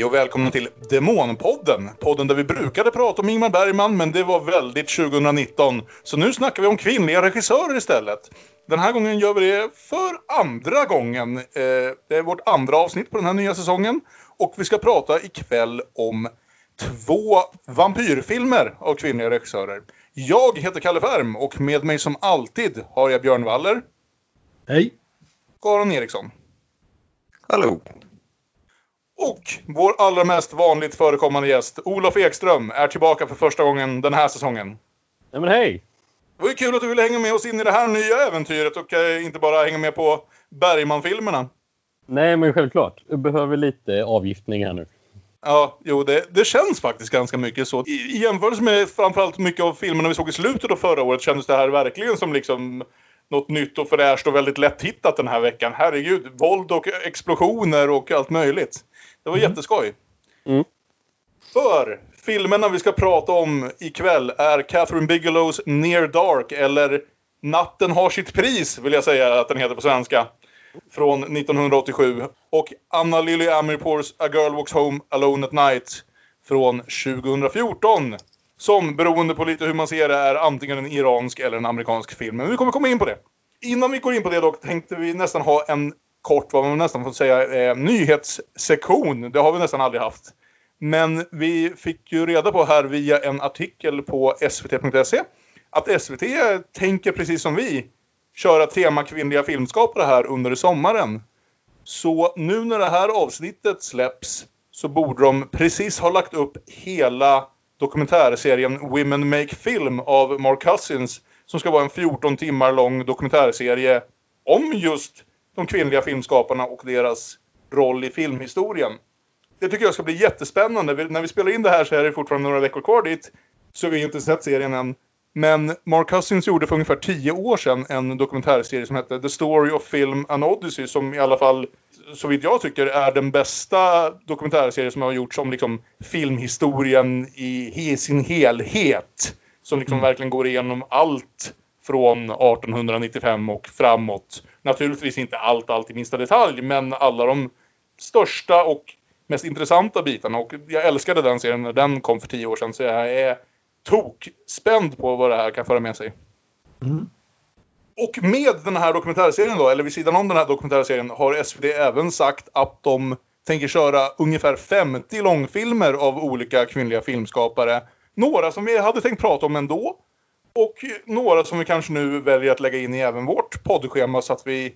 Hej och välkomna till Demonpodden. Podden där vi brukade prata om Ingmar Bergman, men det var väldigt 2019. Så nu snackar vi om kvinnliga regissörer istället. Den här gången gör vi det för andra gången. Eh, det är vårt andra avsnitt på den här nya säsongen. Och vi ska prata ikväll om två vampyrfilmer av kvinnliga regissörer. Jag heter Kalle Färm och med mig som alltid har jag Björn Waller. Hej. Aron Eriksson. Hallå. Och vår allra mest vanligt förekommande gäst, Olof Ekström, är tillbaka för första gången den här säsongen. Ja, men hej! Det var ju kul att du ville hänga med oss in i det här nya äventyret och eh, inte bara hänga med på Bergman-filmerna. Nej, men självklart. Du behöver lite avgiftning här nu. Ja, jo, det, det känns faktiskt ganska mycket så. I, I jämförelse med framförallt mycket av filmerna vi såg i slutet av förra året kändes det här verkligen som liksom något nytt och fräscht och väldigt lätt hittat den här veckan. Herregud, våld och explosioner och allt möjligt. Det var mm. jätteskoj. Mm. För filmerna vi ska prata om ikväll är Catherine Bigelows Near Dark eller Natten har sitt pris vill jag säga att den heter på svenska. Från 1987. Och Anna Lily Amirpours A Girl Walks Home Alone at Night från 2014. Som beroende på lite hur man ser det är antingen en iransk eller en amerikansk film. Men vi kommer komma in på det. Innan vi går in på det dock tänkte vi nästan ha en kort, vad man nästan får säga, eh, nyhetssektion. Det har vi nästan aldrig haft. Men vi fick ju reda på här via en artikel på svt.se att SVT tänker precis som vi köra tema kvinnliga filmskapare här under sommaren. Så nu när det här avsnittet släpps så borde de precis ha lagt upp hela dokumentärserien Women Make Film av Mark Cousins som ska vara en 14 timmar lång dokumentärserie om just de kvinnliga filmskaparna och deras roll i filmhistorien. Det tycker jag ska bli jättespännande. När vi spelar in det här så är det fortfarande några veckor kvar dit. Så vi har inte sett serien än. Men Mark Cousins gjorde för ungefär tio år sedan en dokumentärserie som hette The Story of Film and Odyssey som i alla fall, så vitt jag tycker, är den bästa dokumentärserie som har gjorts om liksom, filmhistorien i, i sin helhet. Som liksom mm. verkligen går igenom allt från 1895 och framåt. Naturligtvis inte allt, allt i minsta detalj, men alla de största och mest intressanta bitarna. Och jag älskade den serien när den kom för tio år sedan, så jag är tok spänd på vad det här kan föra med sig. Mm. Och med den här dokumentärserien då, eller vid sidan om den här dokumentärserien, har SVT även sagt att de tänker köra ungefär 50 långfilmer av olika kvinnliga filmskapare. Några som vi hade tänkt prata om ändå. Och några som vi kanske nu väljer att lägga in i även vårt poddschema så att vi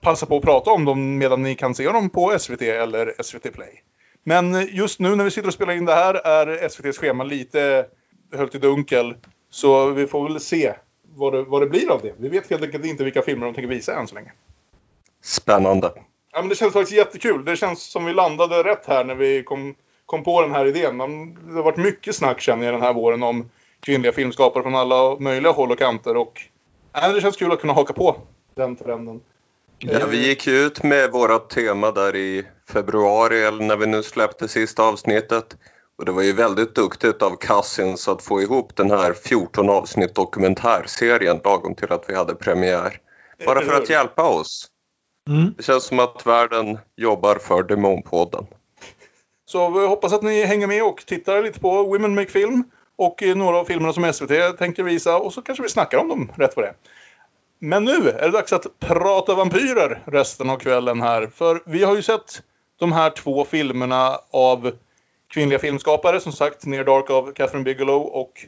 passar på att prata om dem medan ni kan se dem på SVT eller SVT Play. Men just nu när vi sitter och spelar in det här är SVTs schema lite höljt i dunkel. Så vi får väl se vad det, vad det blir av det. Vi vet helt enkelt inte vilka filmer de tänker visa än så länge. Spännande. Ja, men det känns faktiskt jättekul. Det känns som vi landade rätt här när vi kom, kom på den här idén. det har varit mycket snack känner jag den här våren om kvinnliga filmskapare från alla möjliga håll och kanter. Och, äh, det känns kul att kunna haka på den trenden. Ja, vi gick ut med vårt tema där i februari eller när vi nu släppte sista avsnittet. Och det var ju väldigt duktigt av Cousins att få ihop den här 14 avsnitt dokumentärserien lagom till att vi hade premiär. Bara för att hjälpa oss. Mm. Det känns som att världen jobbar för Demonpodden. Så vi hoppas att ni hänger med och tittar lite på Women Make Film och eh, några av filmerna som SVT tänker visa och så kanske vi snackar om dem rätt vad det Men nu är det dags att prata vampyrer resten av kvällen här. För vi har ju sett de här två filmerna av kvinnliga filmskapare. Som sagt, Near Dark av Catherine Bigelow och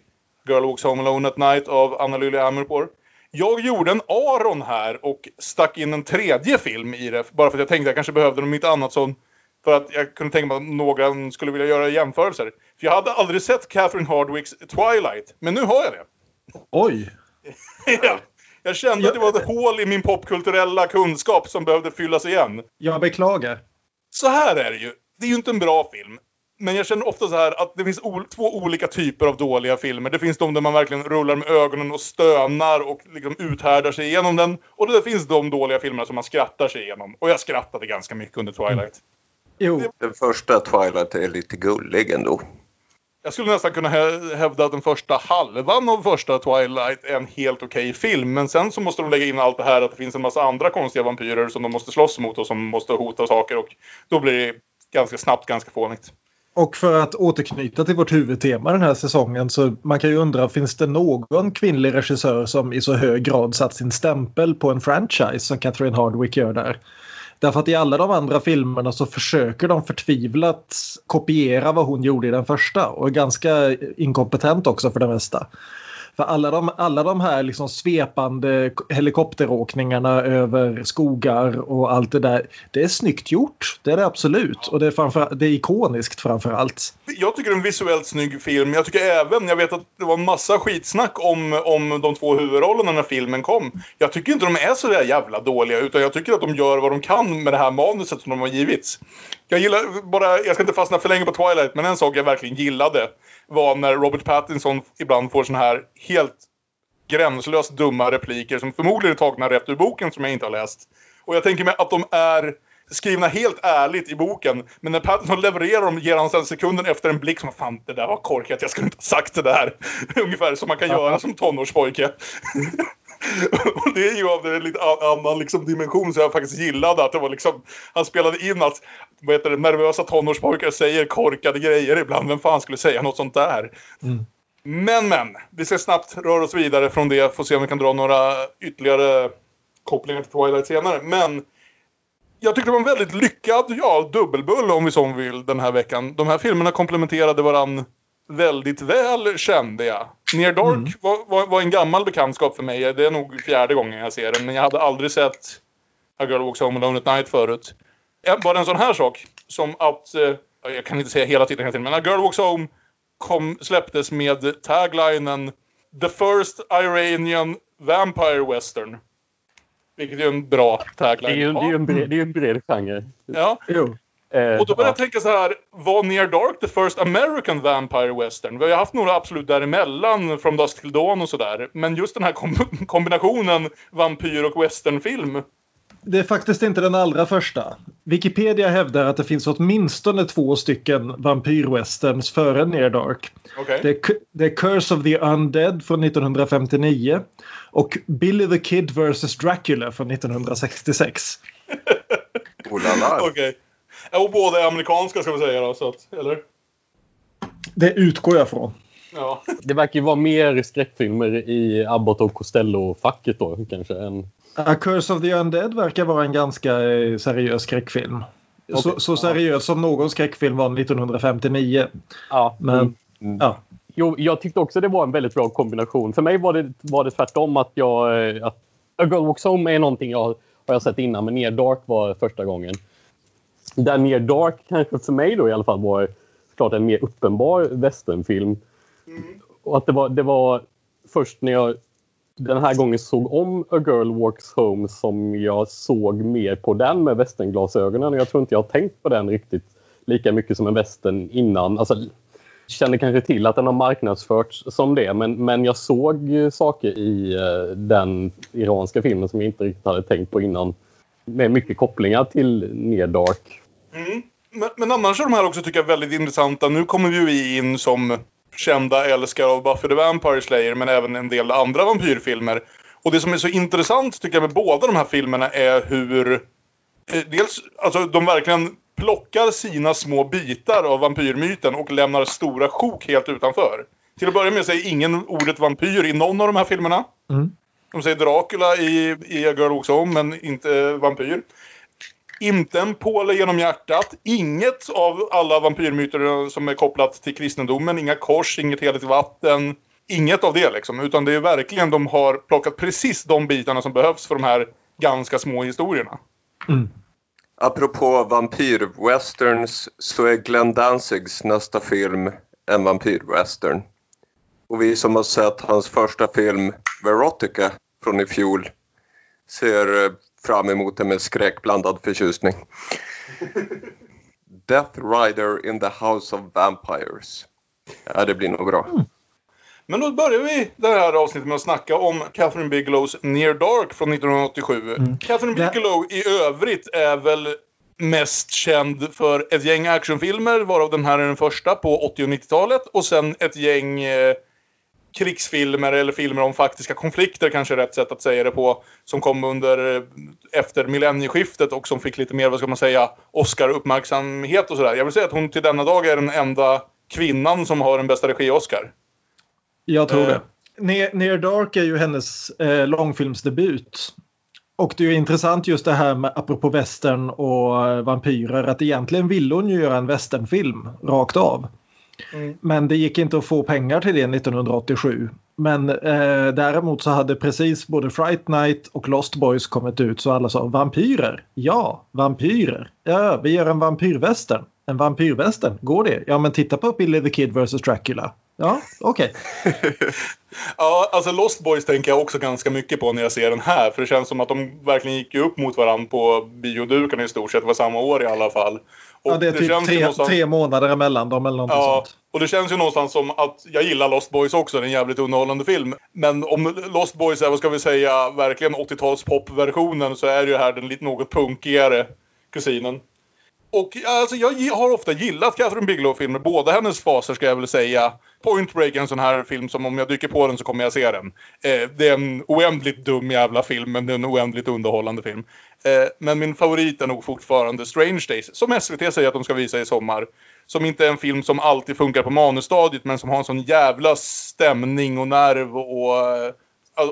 Girl Walks Home Alone at Night av Anna Lily Amirpour. Jag gjorde en Aron här och stack in en tredje film i det. Bara för att jag tänkte att jag kanske behövde något annat som för att jag kunde tänka mig att någon skulle vilja göra jämförelser. För jag hade aldrig sett Catherine Hardwicks Twilight, men nu har jag det. Oj! ja. Jag kände att det var ett hål i min popkulturella kunskap som behövde fyllas igen. Jag beklagar. Så här är det ju. Det är ju inte en bra film. Men jag känner ofta så här att det finns två olika typer av dåliga filmer. Det finns de där man verkligen rullar med ögonen och stönar och liksom uthärdar sig igenom den. Och det finns de dåliga filmerna som man skrattar sig igenom. Och jag skrattade ganska mycket under Twilight. Mm. Jo. Den första Twilight är lite gullig ändå. Jag skulle nästan kunna hävda att den första halvan av första Twilight är en helt okej okay film. Men sen så måste de lägga in allt det här att det finns en massa andra konstiga vampyrer som de måste slåss mot och som måste hota saker. Och då blir det ganska snabbt, ganska fånigt. Och för att återknyta till vårt huvudtema den här säsongen så man kan ju undra finns det någon kvinnlig regissör som i så hög grad satt sin stämpel på en franchise som Catherine Hardwick gör där. Därför att i alla de andra filmerna så försöker de förtvivlat kopiera vad hon gjorde i den första och är ganska inkompetent också för det mesta. För alla de, alla de här liksom svepande helikopteråkningarna över skogar och allt det där. Det är snyggt gjort. Det är det absolut. Och det är, framför, det är ikoniskt framför allt. Jag tycker det är en visuellt snygg film. Jag tycker även, jag vet att det var en massa skitsnack om, om de två huvudrollerna när filmen kom. Jag tycker inte de är så där jävla dåliga utan jag tycker att de gör vad de kan med det här manuset som de har givits. Jag gillar bara, jag ska inte fastna för länge på Twilight, men en sak jag verkligen gillade var när Robert Pattinson ibland får såna här helt gränslöst dumma repliker som förmodligen är tagna rätt ur boken som jag inte har läst. Och jag tänker mig att de är skrivna helt ärligt i boken. Men när Pattinson levererar dem ger han sen sekunden efter en blick som fan det där var korkat, jag skulle inte ha sagt det där. Ungefär som man kan göra som tonårspojke. och det är ju av en lite annan liksom, dimension som jag faktiskt gillade. Att det var liksom, han spelade in att vad heter det, nervösa tonårspojkar säger korkade grejer ibland. Vem fan skulle säga något sånt där? Mm. Men, men. Vi ska snabbt röra oss vidare från det. Får se om vi kan dra några ytterligare kopplingar till Twilight senare. Men jag tyckte det var en väldigt lyckad, ja, dubbelbull om vi så vill, den här veckan. De här filmerna komplementerade varann väldigt väl kände jag. Near Dark mm. var, var, var, en gammal bekantskap för mig. Det är nog fjärde gången jag ser den. Men jag hade aldrig sett A Girl Walks Home Alone at Night förut. Bara en sån här sak som att, eh, jag kan inte säga hela titeln hela tiden, men A Girl Walks Home kom, släpptes med taglinen The First Iranian Vampire Western. Vilket är en bra tagline. Det är ju, det är en, bred, det är en bred genre. Ja. Jo. Eh, och då började jag tänka så här, var Near Dark the first American Vampire Western? Vi har ju haft några absolut däremellan, From Dusk Till Dawn och sådär. Men just den här kom kombinationen vampyr och westernfilm. Det är faktiskt inte den allra första. Wikipedia hävdar att det finns åtminstone två stycken vampyrwesterns före Near Dark. Okay. Det, är, det är Curse of the Undead från 1959 och Billy the Kid vs Dracula från 1966. oh la la. Okay. Och båda är amerikanska ska vi säga då, så att, eller? Det utgår jag från. Ja. Det verkar ju vara mer skräckfilmer i Abbott och Costello-facket då kanske. Än... A Curse of the Undead verkar vara en ganska eh, seriös skräckfilm. Okay. Så, så seriös som någon skräckfilm var 1959. Ja. Men, mm. ja. Jo, jag tyckte också det var en väldigt bra kombination. För mig var det, var det tvärtom att jag... Eh, att A Girl Walks Home är någonting jag har jag sett innan, men Near Dark var första gången där Near Dark kanske för mig då i alla fall var klart en mer uppenbar westernfilm. Mm. Och att det var, det var först när jag den här gången såg om A Girl Walks Home som jag såg mer på den med västernglasögonen. Jag tror inte jag har tänkt på den riktigt lika mycket som en västern innan. Alltså, kände kanske till att den har marknadsförts som det men, men jag såg saker i uh, den iranska filmen som jag inte riktigt hade tänkt på innan. Med mycket kopplingar till Near Dark. Mm. Men, men annars är de här också tycker jag väldigt intressanta. Nu kommer ju vi in som kända älskare av Buffy the Vampire Slayer men även en del andra vampyrfilmer. Och det som är så intressant tycker jag med båda de här filmerna är hur eh, dels, alltså de verkligen plockar sina små bitar av vampyrmyten och lämnar stora sjok helt utanför. Till att börja med säger ingen ordet vampyr i någon av de här filmerna. Mm. De säger Dracula i, i A Girl Walks Home men inte vampyr. Inte en påle genom hjärtat. Inget av alla vampyrmyter som är kopplat till kristendomen. Inga kors, inget heligt vatten. Inget av det liksom. Utan det är verkligen de har plockat precis de bitarna som behövs för de här ganska små historierna. Mm. Apropå vampyrwesterns så är Glenn Danzigs nästa film en vampyrwestern. Och vi som har sett hans första film Verotica från i fjol ser eh, fram emot det med skräckblandad förtjusning. Death Rider in the House of Vampires. Ja, det blir nog bra. Mm. Men då börjar vi det här avsnittet med att snacka om Catherine Bigelows Near Dark från 1987. Mm. Catherine Bigelow i övrigt är väl mest känd för ett gäng actionfilmer, varav den här är den första på 80 och 90-talet. Och sen ett gäng eh, krigsfilmer eller filmer om faktiska konflikter kanske är rätt sätt att säga det på. Som kom under eh, efter millennieskiftet och som fick lite mer, vad ska man säga, Oscar-uppmärksamhet och sådär. Jag vill säga att hon till denna dag är den enda kvinnan som har en bästa regi-Oscar. Jag tror Eh. det. Near, Near Dark är ju hennes eh, långfilmsdebut. Och det är ju intressant just det här med, apropå västern och eh, vampyrer, att egentligen ville hon ju göra en västernfilm rakt av. Mm. Men det gick inte att få pengar till det 1987. Men eh, däremot så hade precis både Fright Night och Lost Boys kommit ut så alla sa vampyrer. Ja, vampyrer. Ja, vi gör en vampyrvästern. En vampyrvästern, går det? Ja, men titta på Billy the Kid vs Dracula. Ja, okej. Ja, alltså Lost Boys tänker jag också ganska mycket på när jag ser den här. För det känns som att de verkligen gick upp mot varandra på biodukarna i stort sett. Det var samma år i alla fall. Och Ja, det är typ känns tre, någonstans- tre månader emellan dem eller något Ja, sånt. och det känns ju någonstans som att jag gillar Lost Boys också. Det är en jävligt underhållande film. Men om Lost Boys är, vad ska vi säga, verkligen 80-tals popversionen så är det ju här den lite något punkigare kusinen. Och alltså, jag har ofta gillat Catherine Bigelow-filmer, båda hennes faser ska jag väl säga. Point Break är en sån här film som om jag dyker på den så kommer jag se den. Eh, det är en oändligt dum jävla film, men det är en oändligt underhållande film. Eh, men min favorit är nog fortfarande Strange Days, som SVT säger att de ska visa i sommar. Som inte är en film som alltid funkar på manusstadiet, men som har en sån jävla stämning och nerv och, eh,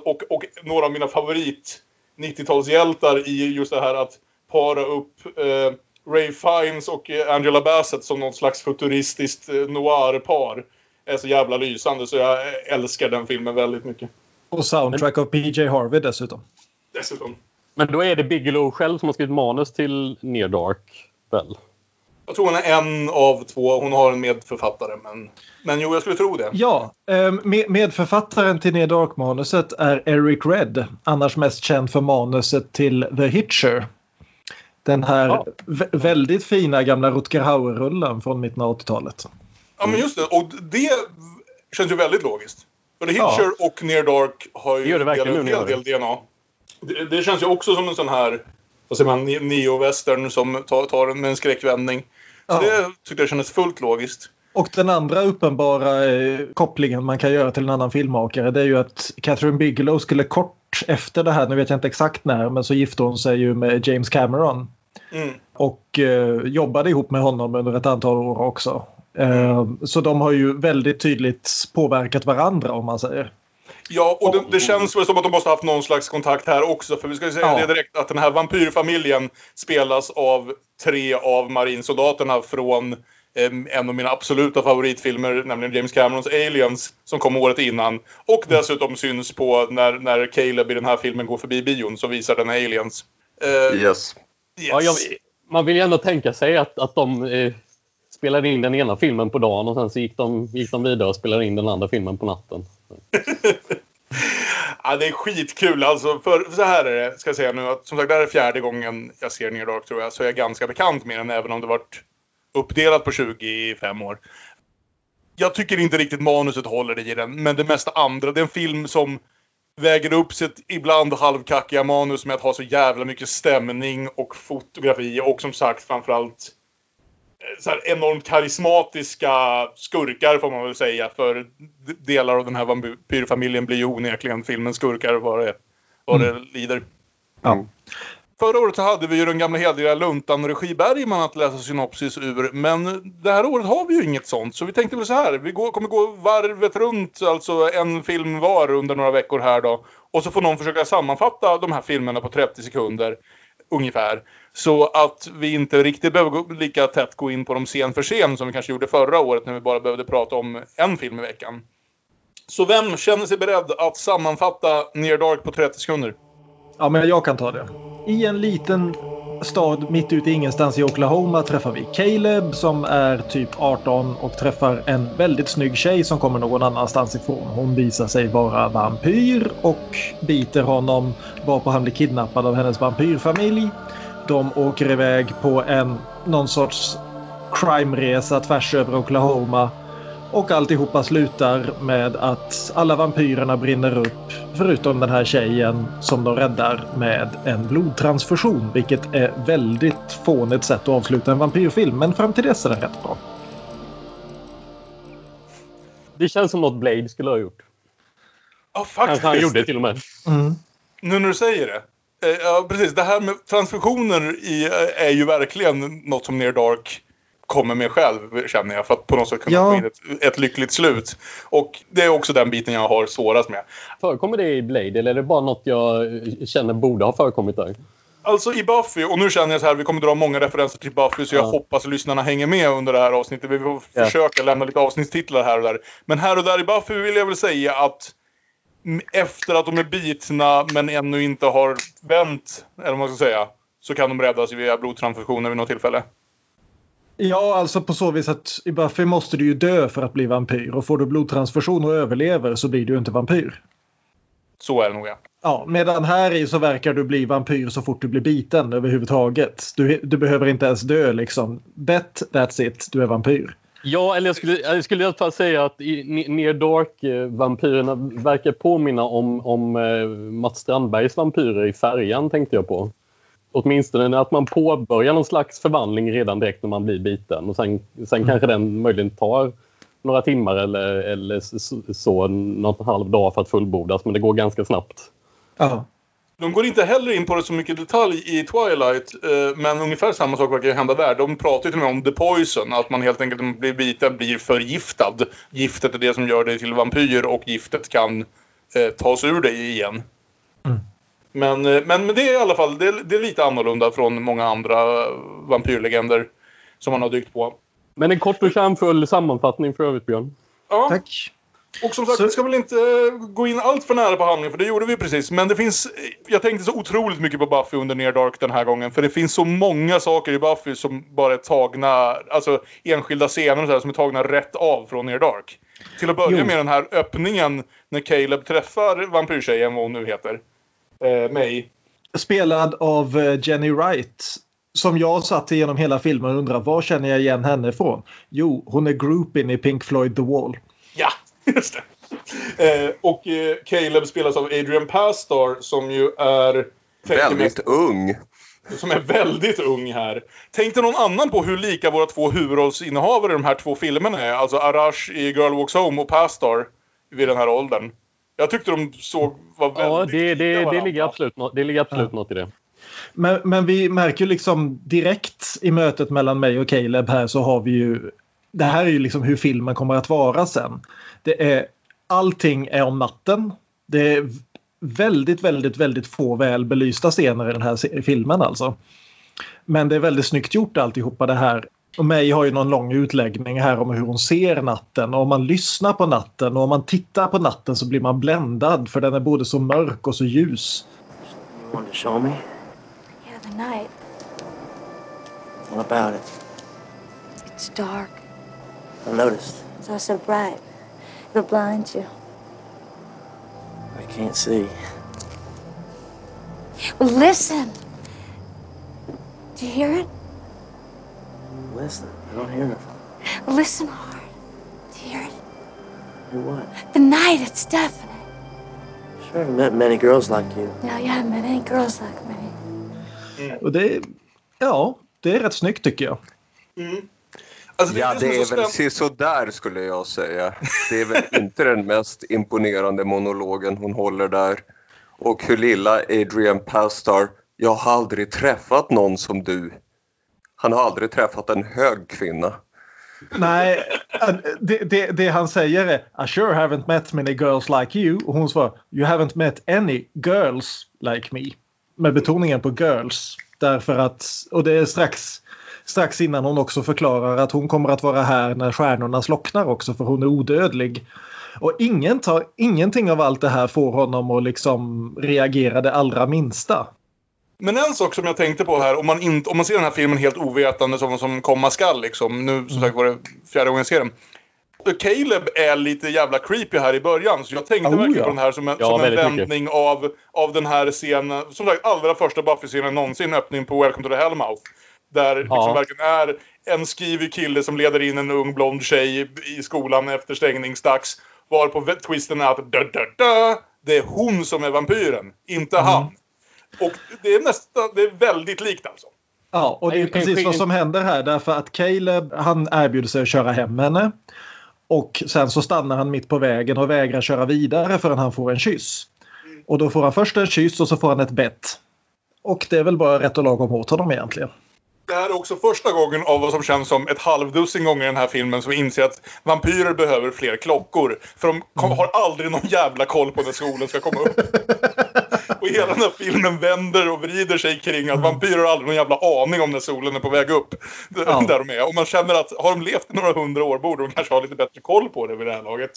och, och några av mina favorit 90-talshjältar i just det här att para upp eh, Ray Fiennes och eh, Angela Bassett som någon slags futuristiskt eh, noir-par är så jävla lysande så jag eh, älskar den filmen väldigt mycket. Och soundtrack av PJ Harvey dessutom. Dessutom. Men då är det Bigelow själv som har skrivit manus till Near Dark, väl? Jag tror hon är en av två. Hon har en medförfattare, men, men jo, jag skulle tro det. Ja, eh, med, medförfattaren till Near Dark-manuset är Eric Red, annars mest känd för manuset till The Hitcher. Den här Ja. vä- väldigt fina gamla Rutger Hauer-rullen från mitten av 80-talet. Ja, men just det. Och det känns ju väldigt logiskt. För The Hitcher och Near Dark har ju Det det verkligen en hel del DNA. Det, det känns ju också som en sån här, vad säger man, ne- neo-western som tar, tar en med en skräckvändning. Så Ja. det tyckte jag kändes fullt logiskt. Och den andra uppenbara eh, kopplingen man kan göra till en annan filmmakare det är ju att Catherine Bigelow skulle kort efter det här, nu vet jag inte exakt när, men så gifte hon sig ju med James Cameron. Mm. och eh, jobbade ihop med honom under ett antal år också. Eh, så de har ju väldigt tydligt påverkat varandra om man säger. Ja, och det, det känns väl som att de måste ha haft någon slags kontakt här också. För vi ska ju säga Ja. det direkt att den här vampyrfamiljen spelas av tre av marinsoldaterna från en av mina absoluta favoritfilmer, nämligen James Camerons Aliens, som kom året innan. Och dessutom syns på när, när Caleb i den här filmen går förbi bion så visar den Aliens. Eh, Yes. yes. Ja, jag, man vill ju ändå tänka sig att, att de eh, spelade in den ena filmen på dagen och sen så gick de, gick de vidare och spelade in den andra filmen på natten. Ja, det är skitkul. Alltså, för så här är det, ska jag säga nu. Att, som sagt, det här är fjärde gången jag ser Near Dark tror jag. Så jag är ganska bekant med den även om det varit uppdelat på 25 år. Jag tycker inte riktigt manuset håller i den, men det mesta andra. Det är en film som väger upp sitt ibland halvkackiga manus med att ha så jävla mycket stämning och fotografi och som sagt framförallt eh, så här enormt karismatiska skurkar får man väl säga. För delar av den här vampyrfamiljen blir ju onekligen filmens skurkar vad det, vad det lider. Ja. Förra året så hade vi ju den gamla hederliga luntan Regi Bergman att läsa synopsis ur. Men det här året har vi ju inget sånt. Så vi tänkte väl så här. Vi går, kommer gå varvet runt, alltså en film var under några veckor här då. Och så får någon försöka sammanfatta de här filmerna på 30 sekunder ungefär. Så att vi inte riktigt behöver gå, lika tätt gå in på dem scen för scen som vi kanske gjorde förra året när vi bara behövde prata om en film i veckan. Så vem känner sig beredd att sammanfatta Near Dark på 30 sekunder? Ja, men jag kan ta det. I en liten stad mitt ute i ingenstans i Oklahoma träffar vi Caleb som är typ 18 och träffar en väldigt snygg tjej som kommer någon annanstans ifrån. Hon visar sig vara vampyr och biter honom varpå han blir kidnappad av hennes vampyrfamilj. De åker iväg på en någon sorts crime-resa tvärs över Oklahoma och alltihopa slutar med att alla vampyrerna brinner upp förutom den här tjejen som de räddar med en blodtransfusion. Vilket är väldigt fånigt sätt att avsluta en vampyrfilm. Men fram till dess är den rätt bra. Det känns som något Blade skulle ha gjort. Ja, faktiskt. Kanske han gjorde till och med. Mm. Nu när du säger det. Eh, Ja, precis. Det här med transfusioner är ju verkligen något som Near Dark kommer med själv, känner jag. För att på något sätt kunna Ja. få in ett, ett lyckligt slut. Och det är också den biten jag har svårast med. Förekommer det i Blade eller är det bara något jag känner borde ha förekommit där? Alltså i Buffy, och nu känner jag så här, vi kommer dra många referenser till Buffy så jag Ja. hoppas att lyssnarna hänger med under det här avsnittet. Vi får Ja. försöka lämna lite avsnittstitlar här och där. Men här och där i Buffy vill jag väl säga att efter att de är bitna men ännu inte har vänt, eller vad man ska säga, så kan de räddas via blodtransfusioner vid något tillfälle. Ja, alltså på så vis att i Buffy måste du ju dö för att bli vampyr. Och får du blodtransfusion och överlever så blir du inte vampyr. Så är det nog ja. Ja, medan här i så verkar du bli vampyr så fort du blir biten överhuvudtaget. Du, du behöver inte ens dö liksom. Bet, that's it, du är vampyr. Ja, eller jag skulle, jag skulle i alla fall säga att i Ne- Near Dark-vampyrerna verkar påminna om, om eh, Mats Strandbergs vampyrer i Färjan, tänkte jag på. Åtminstone att man påbörjar någon slags förvandling redan direkt när man blir biten. Och sen, sen kanske den möjligen tar några timmar eller, eller s- så, någon halv dag för att fullbordas. Men det går ganska snabbt. Ja. De går inte heller in på det så mycket detalj i Twilight, eh, men ungefär samma sak verkar hända där. De pratar ju till och med om the poison, att man helt enkelt när man blir biten blir förgiftad. Giftet är det som gör dig till vampyr och giftet kan eh, tas ur dig igen. Mm. Men, eh, men, men det är i alla fall det är, det är lite annorlunda från många andra vampyrlegender som man har dykt på. Men en kort och kärnfull sammanfattning för övrigt, Björn. Ja. Tack. Och som sagt, Så- vi ska väl inte eh, gå in allt för nära på handlingen, för det gjorde vi precis. Men det finns... eh, Jag tänkte så otroligt mycket på Buffy under Near Dark den här gången. För det finns så många saker i Buffy som bara är tagna... Alltså enskilda scener och så här, som är tagna rätt av från Near Dark. Till att börja Jo. med den här öppningen när Caleb träffar vampyrtjejen, vad hon nu heter. Eh, May. Spelad av eh, Jenny Wright. Som jag satt igenom hela filmen och undrade var känner jag igen henne ifrån? Jo, hon är groupin i Pink Floyd The Wall. Ja, just det. Eh, och eh, Caleb spelas av Adrian Pastar som ju är... Väldigt ung. som är väldigt ung här. Tänkte någon annan på hur lika våra två huvudrollsinnehavare i de här två filmerna är? Alltså Arash i Girl Walks Home och Pastar vid den här åldern. Jag tyckte de såg var väldigt Ja, det, det, det, ligger absolut, nå- det ligger absolut något i det. Men, men vi märker ju liksom direkt i mötet mellan mig och Caleb här så har vi ju det här är ju liksom hur filmen kommer att vara sen. Det är allting är om natten. Det är väldigt, väldigt, väldigt få väl belysta scener i den här filmen alltså. Men det är väldigt snyggt gjort alltihopa det här. Och May har ju någon lång utläggning här om hur hon ser natten. Och om man lyssnar på natten och om man tittar på natten så blir man bländad för den är både så mörk och så ljus. You wanted to show me? Yeah, the night. What about it? It's dark. I noticed. It's also bright. It'll blind you. I can't see. Well, listen. Do you hear it? Listen, I don't hear nothing. Listen hard. Do you hear it? Hear what? The night, it's deafening. Sure, I've met many girls like you. Now, you haven't met any girls like me. Och det är, ja, det är rätt snyggt tycker jag. Alltså, Ja, som det är så väl spännande. sisådär skulle jag säga. Det är väl inte den mest imponerande monologen hon håller där. Och hur lilla Adrian Pastar, jag har aldrig träffat någon som du. Han har aldrig träffat en hög kvinna. Nej, äh, det, det, det han säger är I sure haven't met many girls like you. Och hon svarar You haven't met any girls like me. Med betoningen på girls. Därför att, och det är strax, strax innan hon också förklarar att hon kommer att vara här när stjärnorna slocknar också för hon är odödlig. Och ingen tar, ingenting av allt det här får honom att liksom reagera det allra minsta. Men en sak som jag tänkte på här, om man, inte, om man ser den här filmen helt ovetande som, som komma skall liksom. Nu som sagt var det fjärde gången jag ser den. Caleb är lite jävla creepy här i början. Så jag tänkte Oh, verkligen ja. på den här som en, Ja, som en mycket. vändning av, av den här scenen. Som sagt, allra första Buffy-scenen någonsin. Öppning på Welcome to the Hellmouth. Där liksom Ja. verkligen är en skrivig kille som leder in en ung blond tjej i skolan efter stängningsdags. Varpå twisten är att dö, dö, dö, det är hon som är vampyren, inte Mm. han. Och det är nästan, det är väldigt likt alltså. Ja, och det är precis vad som händer här därför att Caleb han erbjuder sig att köra hem henne. Och sen så stannar han mitt på vägen och vägrar köra vidare förrän han får en kyss. Och då får han först en kyss och så får han ett bett. Och det är väl bara rätt och lagom åt honom egentligen. Det här är också första gången av vad som känns som ett halvdussin gånger i den här filmen som inser att vampyrer behöver fler klockor. För de kom, har aldrig någon jävla koll på när solen ska komma upp. och hela den här filmen vänder och vrider sig kring att vampyrer har aldrig någon jävla aning om när solen är på väg upp. Ja. Där de är. Och man känner att har de levt i några hundra år borde de kanske ha lite bättre koll på det vid det här laget.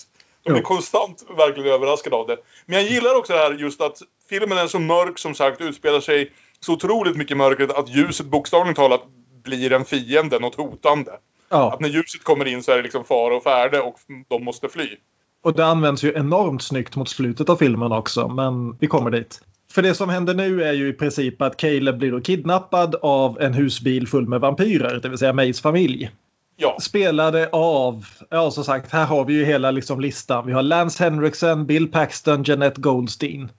De blir Jo. konstant verkligen överraskade av det. Men jag gillar också det här just att filmen är så mörk som sagt, utspelar sig så otroligt mycket mörkret att ljuset bokstavligt talat blir en fiende, något hotande. Ja, Att när ljuset kommer in så är det liksom fara och färde och de måste fly. och det används ju enormt snyggt mot slutet av filmen också, men vi kommer dit. För det som händer nu är ju i princip att Caleb blir kidnappad av en husbil full med vampyrer, det vill säga Mays familj. Ja, Spelade av, ja som sagt, här har vi ju hela liksom listan. Vi har Lance Henriksen, Bill Paxton, Jeanette Goldstein.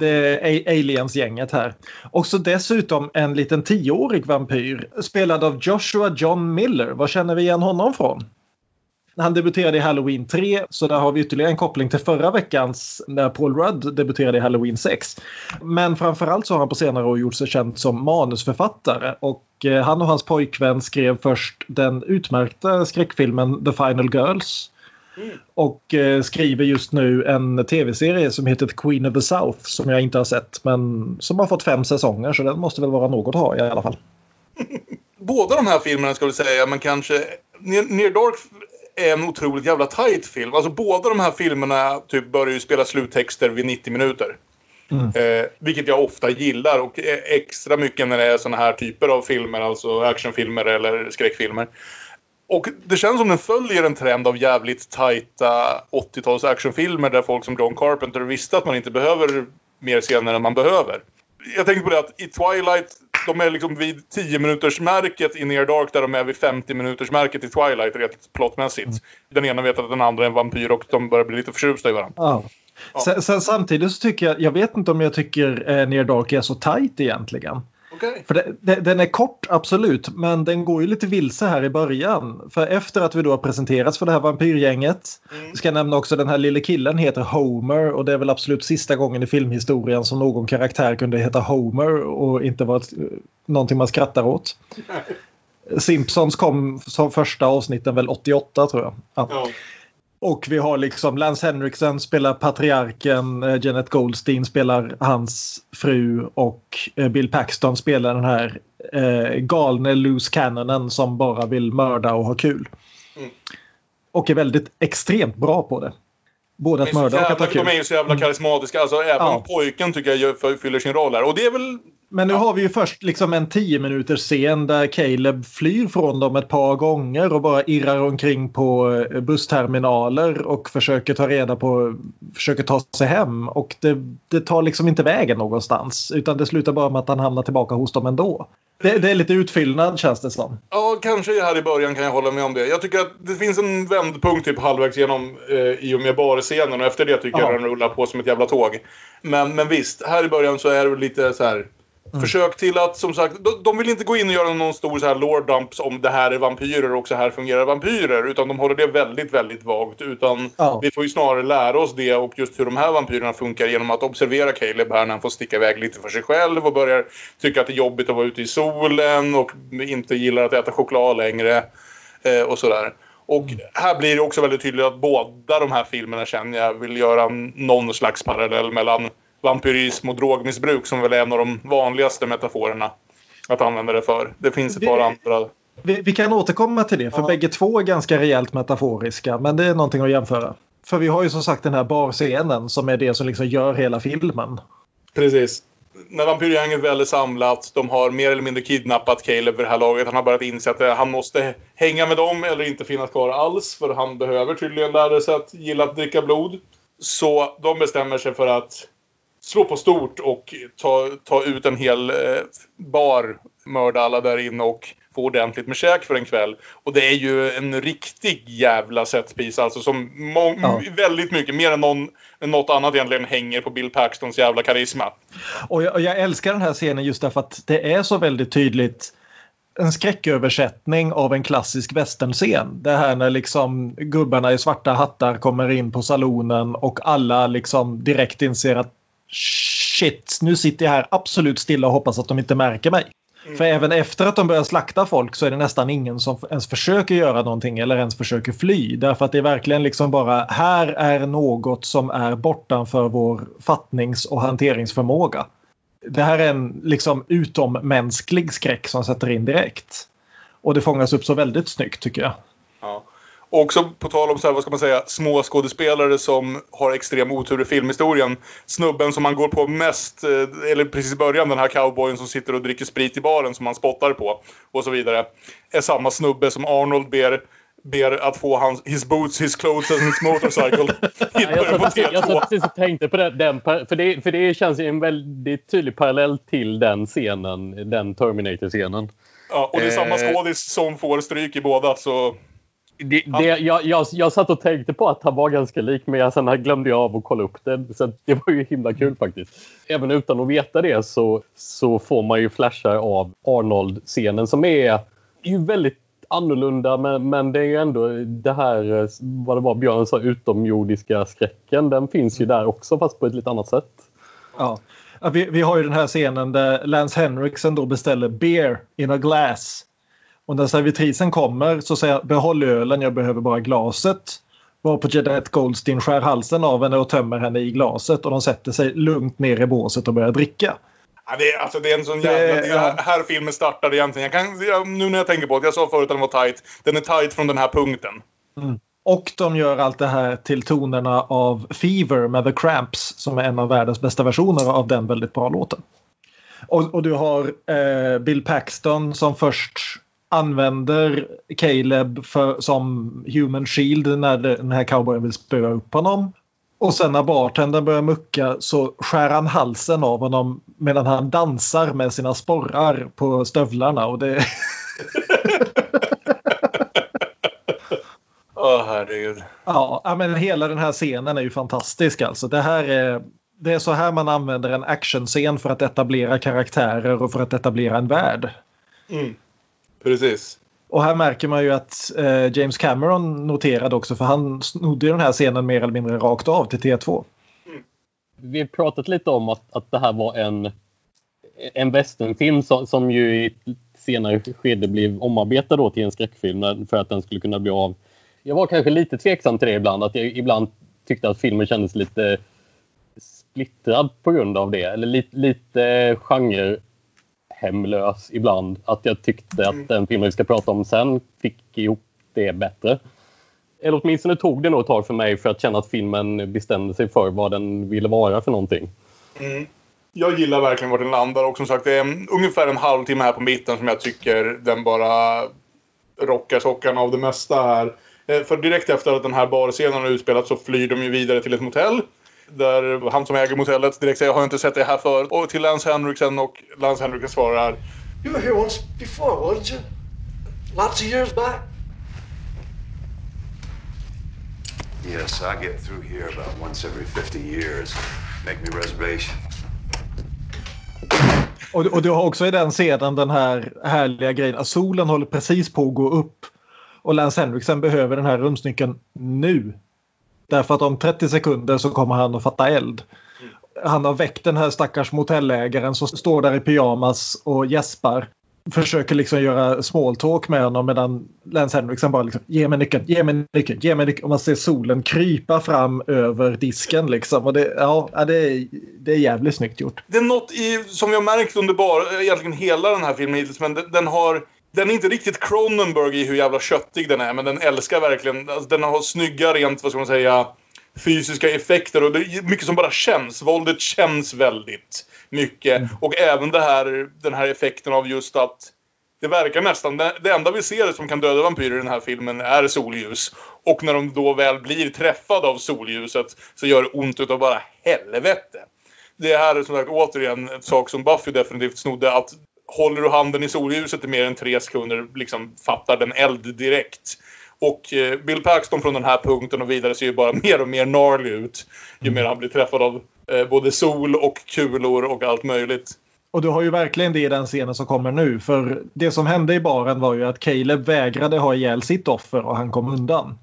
Det är Aliens-gänget här. Och så dessutom en liten tioårig vampyr spelad av Joshua John Miller. Var känner vi igen honom från? Han debuterade i Halloween 3, så där har vi ytterligare en koppling till förra veckans när Paul Rudd debuterade i Halloween 6. Men framförallt så har han på senare år gjort sig känd som manusförfattare och eh, han och hans pojkvän skrev först den utmärkta skräckfilmen The Final Girls. Och eh, skriver just nu en tv-serie som heter The Queen of the South som jag inte har sett men som har fått fem säsonger så den måste väl vara något att ha i alla fall. båda de här filmerna ska vi säga, men kanske... Near Dark är en otroligt jävla tight film. Alltså båda de här filmerna typ börjar ju spela sluttexter vid 90 minuter. Mm. Eh, vilket jag ofta gillar och eh, extra mycket när det är såna här typer av filmer, alltså actionfilmer eller skräckfilmer. Och det känns som den följer en trend av jävligt tajta 80-tals actionfilmer där folk som John Carpenter visste att man inte behöver mer scener än man behöver. Jag tänkte på det att i Twilight, de är liksom vid 10 minuters märket i Near Dark där de är vid 50 minuters märket i Twilight rent plottmässigt. Den ena vet att den andra är en vampyr och de börjar bli lite förtjusta i varandra. Ja. Sen, sen, samtidigt så tycker jag, jag vet inte om jag tycker eh, Near Dark är så tight egentligen. Okej. För det, det, den är kort, absolut, men den går ju lite vilse här i början. För efter att vi då har presenterats för det här vampyrgänget Mm. ska jag nämna också den här lille killen heter Homer och det är väl absolut sista gången i filmhistorien som någon karaktär kunde heta Homer och inte vara ett- någonting man skrattar åt. Simpsons kom som första avsnitten väl 88 tror jag. Ja. Ja. Och vi har liksom Lance Henriksen spelar patriarken, eh, Janet Goldstein spelar hans fru och eh, Bill Paxton spelar den här eh, galne loose cannonen som bara vill mörda och ha kul. Mm. Och är väldigt extremt bra på det. Både att mörda och att ha kul. de är ju så jävla karismatiska. Alltså, även Ja. pojken tycker jag fyller sin roll här. Och det är väl... Men nu har vi ju först liksom en 10 minuters scen där Caleb flyr från dem ett par gånger och bara irrar omkring på eh, bussterminaler och försöker ta reda på, försöker ta sig hem och det, det tar liksom inte vägen någonstans utan det slutar bara med att han hamnar tillbaka hos dem ändå. Det, det är lite utfyllnad känns det som. Ja, kanske här i början kan jag hålla med om det. Jag tycker att det finns en vändpunkt typ halvvägs genom eh, i och med barscenen och efter det tycker Ja. jag den rullar på som ett jävla tåg. Men, men visst, här i början så är det lite så här... Mm. Försök till att, som sagt, de, de vill inte gå in och göra någon stor så här lore dumps om det här är vampyrer och så här fungerar vampyrer. Utan de håller det väldigt, väldigt vagt. Utan Ja. vi får ju snarare lära oss det och just hur de här vampyrerna funkar genom att observera Caleb här när han får sticka iväg lite för sig själv och börjar tycka att det är jobbigt att vara ute i solen och inte gillar att äta choklad längre. Eh, och sådär. Och här blir det också väldigt tydligt att båda de här filmerna känner jag vill göra någon slags parallell mellan vampyrism och drogmissbruk som väl är en av de vanligaste metaforerna att använda det för. Det finns ett par andra. Vi, vi kan återkomma till det för Ja. bägge två är ganska rejält metaforiska men det är någonting att jämföra. För vi har ju som sagt den här barscenen som är det som liksom gör hela filmen. Precis. När vampyrgänget väl är samlat, de har mer eller mindre kidnappat Caleb vid det här laget. Han har börjat inse att eh, han måste hänga med dem eller inte finnas kvar alls. För han behöver tydligen lära sig att gilla att dricka blod. Så de bestämmer sig för att slå på stort och ta, ta ut en hel eh, bar, mörda alla där inne och få ordentligt med käk för en kväll. Och det är ju en riktig jävla setpiece alltså som Ja. väldigt mycket, mer än, någon, något annat egentligen, hänger på Bill Paxtons jävla karisma. Och jag, och jag älskar den här scenen just därför att det är så väldigt tydligt en skräcköversättning av en klassisk västernscen. Det här när liksom gubbarna i svarta hattar kommer in på salonen och alla liksom direkt inser att shit, nu sitter jag här absolut stilla och hoppas att de inte märker mig. För även efter att de börjar slakta folk så är det nästan ingen som ens försöker göra någonting eller ens försöker fly. Därför att det är verkligen liksom bara här är något som är bortanför vår fattnings och hanteringsförmåga. Det här är en liksom utommänsklig skräck som sätter in direkt. Och det fångas upp så väldigt snyggt tycker jag. Ja. Och också på tal om så här, vad ska man säga, små skådespelare som har extrem otur i filmhistorien. Snubben som man går på mest, eh, eller precis i början, den här cowboyen som sitter och dricker sprit i baren som man spottar på och så vidare. Är samma snubbe som Arnold ber ber att få hans his boots, his clothes and his motorcycle jag, satt, jag satt T2. precis och tänkte på det, den, för, det, för det känns ju en väldigt tydlig parallell till den scenen, den Terminator-scenen. Ja, och det är samma Eh. skådis som får stryk i båda så... Det, det, jag, jag, jag satt och tänkte på att han var ganska lik men jag, sen glömde jag av att kolla upp det. Så det var ju himla kul faktiskt. Även utan att veta det så, så får man ju flashar av Arnold-scenen som är ju väldigt annorlunda men, men det är ju ändå det här, vad det var Björn sa, utomjordiska skräcken. Den finns ju där också fast på ett lite annat sätt. Ja. Ja, Vi, vi har ju den här scenen där Lance Henriksen då beställer beer in a glass. Och när servitrisen kommer så säger jag behåll ölen, jag behöver bara glaset. Varpå Jeanette Goldstein skär halsen av henne och tömmer henne i glaset och de sätter sig lugnt ner i båset och börjar dricka. Ja, det, är, alltså, det är en sån jävla... Det, ja. här filmen startade egentligen. Jag kan, jag, nu när jag tänker på det, jag sa förut att den var tight. Den är tight från den här punkten. Och de gör allt det här till tonerna av Fever med The Cramps som är en av världens bästa versioner av den väldigt bra låten. Och, och du har eh, Bill Paxton som först använder Caleb för, som human shield när den här cowboyen vill spöa upp honom. Och sen när bartendern börjar mucka så skär han halsen av honom medan han dansar med sina sporrar på stövlarna. Och det, Åh, herregud. Ja, ja, men hela den här scenen är ju fantastisk alltså. Det här är, det är så här man använder en actionscen för att etablera karaktärer och för att etablera en värld. Mm. Precis. Och här märker man ju att eh, James Cameron noterade också för han snodde ju den här scenen mer eller mindre rakt av till T2. Vi har pratat lite om att, att det här var en, en westernfilm som, som ju i senare skede blev omarbetad då till en skräckfilm för att den skulle kunna bli av. Jag var kanske lite tveksam till det ibland. Att jag ibland tyckte att filmen kändes lite splittrad på grund av det. Eller lite, lite genrehemlös ibland. Att jag tyckte att den filmen vi ska prata om sen fick ihop det bättre. Eller åtminstone tog det nog ett tag för mig för att känna att filmen bestämde sig för vad den ville vara för någonting. Mm. Jag gillar verkligen var den landar och som sagt det är ungefär en halvtimme här på mitten som jag tycker den bara rockar sockarna av det mesta här. Eh, För direkt efter att den här barscenen har utspelat så flyr de ju vidare till ett motell. Där han som äger motellet direkt säger jag har inte sett det här förut. Och till Lance Henriksen och Lance Henriksen svarar You were here once before, wasn't you? Lots of years back. Yes, I get through here about once every 50 years. Make me reservation. Och, och du har också i den scenen den här härliga grejen att solen håller precis på att gå upp. Och Lance Henriksen behöver den här rumsnyckeln nu. Därför att om 30 sekunder så kommer han att fatta eld. Han har väckt den här stackars motellägaren som står där i pyjamas och gäspar. Försöker liksom göra small talk med honom medan Lance Henriksen bara liksom ge mig nyckeln, ge mig nyckeln, ge mig nyckeln. Och man ser solen krypa fram över disken liksom. Och det, ja, det, är, det är jävligt snyggt gjort. Det är något i, som vi har märkt under bara, egentligen hela den här filmen hittills, men den, den har... Den är inte riktigt Cronenberg i hur jävla köttig den är, men den älskar verkligen... Alltså, den har snygga, rent, vad ska man säga, fysiska effekter och det är mycket som bara känns. Våldet känns väldigt mycket. Och även det här, den här effekten av just att det verkar nästan... Det, det enda vi ser som kan döda vampyrer i den här filmen är solljus. Och när de då väl blir träffade av solljuset så gör det ont utav bara helvete. Det här är som sagt återigen en sak som Buffy definitivt snodde. Att håller du handen i solljuset i mer än tre sekunder liksom fattar den eld direkt. Och eh, Bill Paxton från den här punkten och vidare ser ju bara mer och mer gnarly ut. Ju mer han blir träffad av eh, både sol och kulor och allt möjligt. Och du har ju verkligen det i den scenen som kommer nu. För det som hände i baren var ju att Caleb vägrade ha ihjäl sitt offer och han kom undan.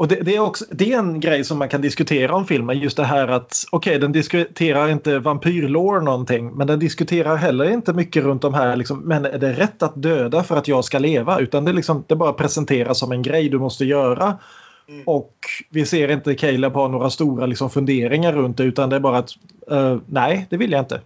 Och det, det, är också, det är en grej som man kan diskutera om filmen. Just det här att okej, okay, den diskuterar inte vampyrlore någonting. Men den diskuterar heller inte mycket runt de här. Liksom, men är det rätt att döda för att jag ska leva? Utan det, liksom, det bara presenteras som en grej du måste göra. Mm. Och vi ser inte Caleb ha några stora liksom, funderingar runt det. Utan det är bara att uh, nej, det vill jag inte.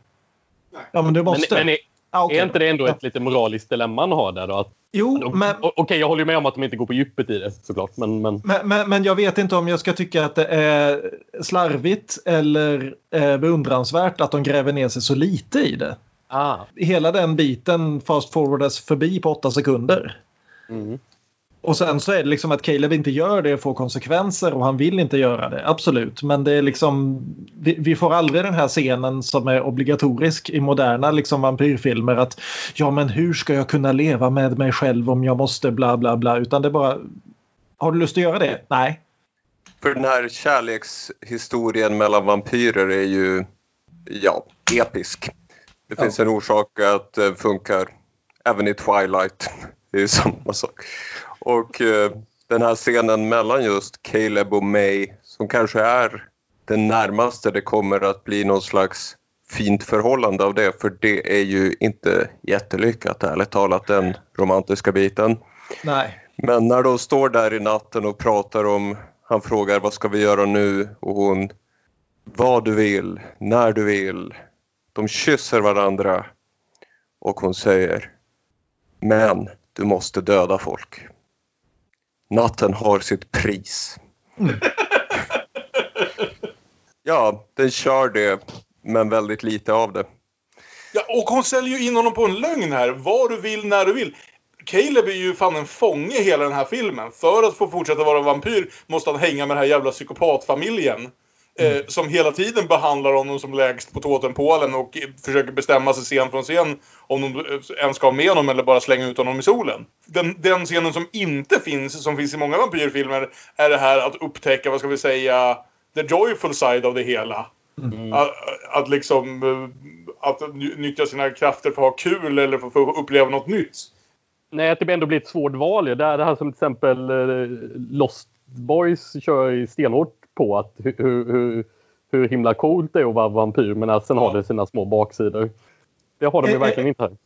Ja, men du måste. Men, men är, ah, okay, är inte det ändå ett lite moraliskt dilemma han har där då? Att, jo, men... Okej, okay, jag håller med om att de inte går på djupet i det såklart. Men, men... Men, men, men jag vet inte om jag ska tycka att det är slarvigt eller eh, beundransvärt att de gräver ner sig så lite i det. Ah. Hela den biten fast forwardas förbi på åtta sekunder. Mm. Och sen så är det liksom att Caleb inte gör det får konsekvenser och han vill inte göra det. Absolut. Men det är liksom, vi, vi får aldrig den här scenen som är obligatorisk i moderna liksom vampyrfilmer. Att ja men hur ska jag kunna leva med mig själv om jag måste bla bla bla. Utan det är bara, har du lust att göra det? Nej. För den här kärlekshistorien mellan vampyrer är ju ja, episk. Det finns ja. en orsak att det funkar även i Twilight. Det är ju samma sak. Och eh, den här scenen mellan just Caleb och May som kanske är den närmaste det kommer att bli någon slags fint förhållande av det för det är ju inte jättelyckat ärligt talat den romantiska biten. Nej. Men när de står där i natten och pratar om, han frågar vad ska vi göra nu och hon vad du vill, när du vill. De kysser varandra och hon säger men du måste döda folk. Natten har sitt pris. Mm. ja, den kör det, men väldigt lite av det. Ja, och hon säljer ju in honom på en lögn här. Vad du vill, när du vill. Caleb är ju fan en fånge hela den här filmen. För att få fortsätta vara vampyr måste han hänga med den här jävla psykopatfamiljen. Mm. Eh, som hela tiden behandlar honom som lägst på totempålen och försöker bestämma sig scen från scen om de ens ska ha med honom eller bara slänga ut honom i solen. Den, den scenen som inte finns, som finns i många vampyrfilmer, är det här att upptäcka, vad ska vi säga, the joyful side av det hela. Mm. Att, att liksom eh, att nyttja sina krafter för att ha kul eller för, att uppleva något nytt. Nej, att det ändå blir ett svårt val. Det är det här som till exempel eh, Lost Boys kör stenhårt på att hur, hur, hur himla coolt det är att vara vampyr men att sen har det sina små baksidor. Det har de ju eh, verkligen inte här.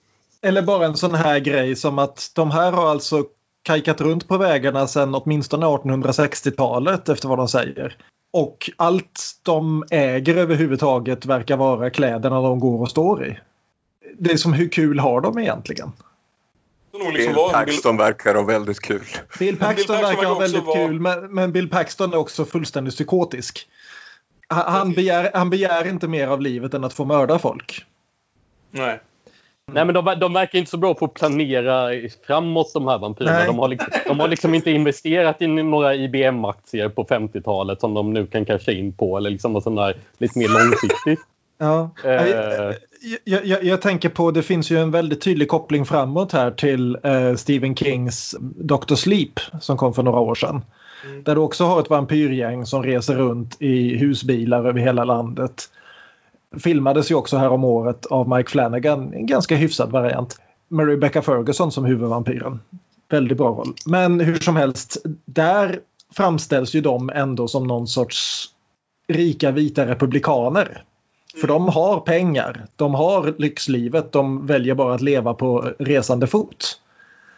Eller bara en sån här grej som att de här har alltså kajkat runt på vägarna sedan åtminstone 1860-talet efter vad de säger. Och allt de äger överhuvudtaget verkar vara kläderna de går och står i. Det är som hur kul har de egentligen? Liksom Bill Paxton Bill... verkar ha väldigt kul. Bill Paxton, Bill Paxton verkar ha väldigt var... kul men, men, Bill Paxton är också fullständigt psykotisk. Han, han, begär, han begär inte mer av livet än att få mörda folk. Nej. Nej, men de, de verkar inte så bra på att planera framåt de här vampyrerna. De har, liksom, de har liksom inte investerat i några IBM-aktier på 50-talet som de nu kan casha in på. Eller liksom något sånt där lite mer långsiktigt. Ja. Eh. Jag, jag, jag, tänker på, det finns ju en väldigt tydlig koppling framåt här till eh, Stephen Kings Dr. Sleep som kom för några år sedan. Mm. Där du också har ett vampyrgäng som reser runt i husbilar över hela landet. Filmades ju också här om året av Mike Flanagan, en ganska hyfsad variant. Med Rebecca Ferguson som huvudvampyren. Väldigt bra roll. Men hur som helst, där framställs ju de ändå som någon sorts rika vita republikaner för de har pengar, de har lyxlivet, de väljer bara att leva på resande fot.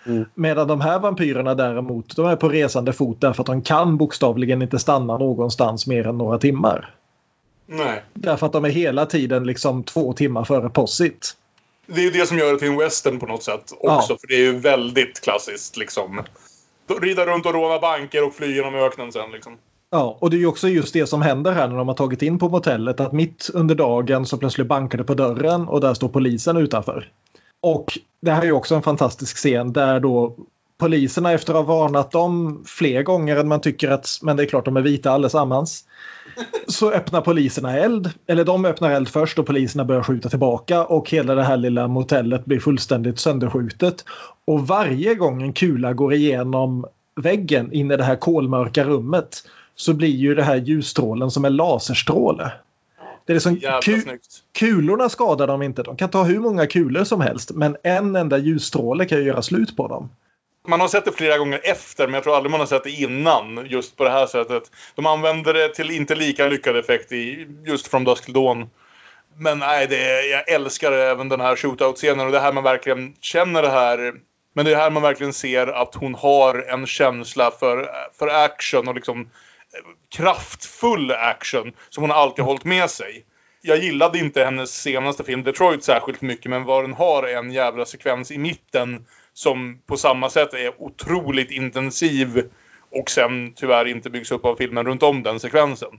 Mm. Medan de här vampyrerna däremot, de är på resande fot därför att de kan bokstavligen inte stanna någonstans mer än några timmar. Nej. Därför att de är hela tiden liksom två timmar före possit. Det är det som gör det till en western på något sätt också. Ja. För det är ju väldigt klassiskt liksom. Rida runt och råna banker och fly genom öknen sen liksom. Ja, och det är ju också just det som händer här när de har tagit in på motellet. Att mitt under dagen så plötsligt bankar det på dörren och där står polisen utanför. Och det här är ju också en fantastisk scen där då poliserna efter att ha varnat dem fler gånger än man tycker att, men det är klart de är vita allesammans. Så öppnar poliserna eld, eller de öppnar eld först och poliserna börjar skjuta tillbaka och hela det här lilla motellet blir fullständigt sönderskjutet. Och varje gång en kula går igenom väggen in i det här kolmörka rummet så blir ju det här ljusstrålen som en laserstråle. Det är liksom ku- snyggt. kulorna skadar dem inte. De kan ta hur många kulor som helst. Men en enda ljusstråle kan ju göra slut på dem. Man har sett det flera gånger efter, men jag tror aldrig man har sett det innan. Just på det här sättet. De använder det till inte lika lyckad effekt i just From Dusk Till Dawn. Men nej, det är, jag älskar även den här shootout-scenen och det här man verkligen känner det här. Men det är här man verkligen ser att hon har en känsla för, för action och liksom kraftfull action som hon alltid hållit med sig. Jag gillade inte hennes senaste film Detroit särskilt mycket men vad den har är en jävla sekvens i mitten som på samma sätt är otroligt intensiv och sen tyvärr inte byggs upp av filmen runt om den sekvensen.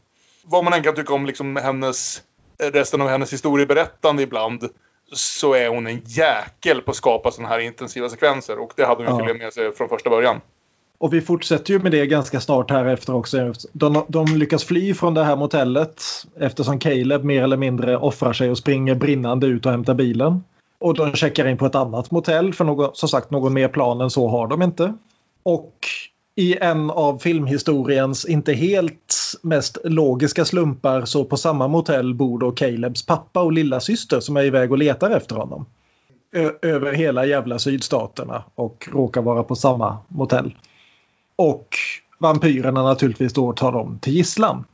Vad man än kan tycka om liksom hennes, resten av hennes historieberättande ibland så är hon en jäkel på att skapa sådana här intensiva sekvenser och det hade hon Ja. tydligen med sig från första början. Och vi fortsätter ju med det ganska snart här efter också. De, de lyckas fly från det här motellet eftersom Caleb mer eller mindre offrar sig och springer brinnande ut och hämtar bilen. Och de checkar in på ett annat motell för någon, som sagt någon mer plan än så har de inte. Och i en av filmhistoriens inte helt mest logiska slumpar så på samma motell bor då Calebs pappa och lilla syster som är iväg och letar efter honom. Ö- över hela jävla sydstaterna och råkar vara på samma motell. Och vampyrerna naturligtvis då tar dem till gisslan.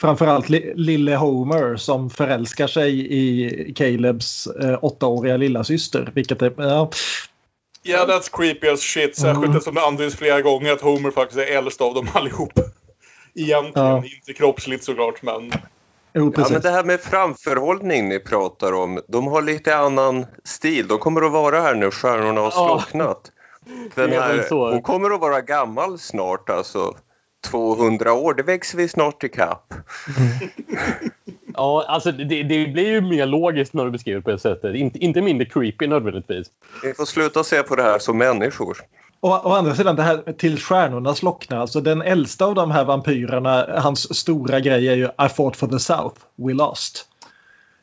Framförallt li- lille Homer som förälskar sig i Calebs eh, åttaåriga lilla syster. Vilket är, ja, Ja, that's creepy as shit. Särskilt Mm. eftersom det antyds flera gånger att Homer faktiskt är äldst av dem allihop. Egentligen, Ja. inte kroppsligt såklart, men... jo, Ja, men det här med framförhållning ni pratar om, de har lite annan stil. De kommer att vara här när stjärnorna har slocknat. Den här, hon kommer att vara gammal snart, alltså 200 år. Det växer vi snart ikapp. Ja, alltså det, det blir ju mer logiskt när du beskriver det på det sättet. Inte, inte mindre creepy nödvändigtvis. Vi får sluta se på det här som människor. Och å andra sidan det här till stjärnorna slocknar. Alltså den äldsta av de här vampyrerna, hans stora grej är ju I fought for the South, we lost.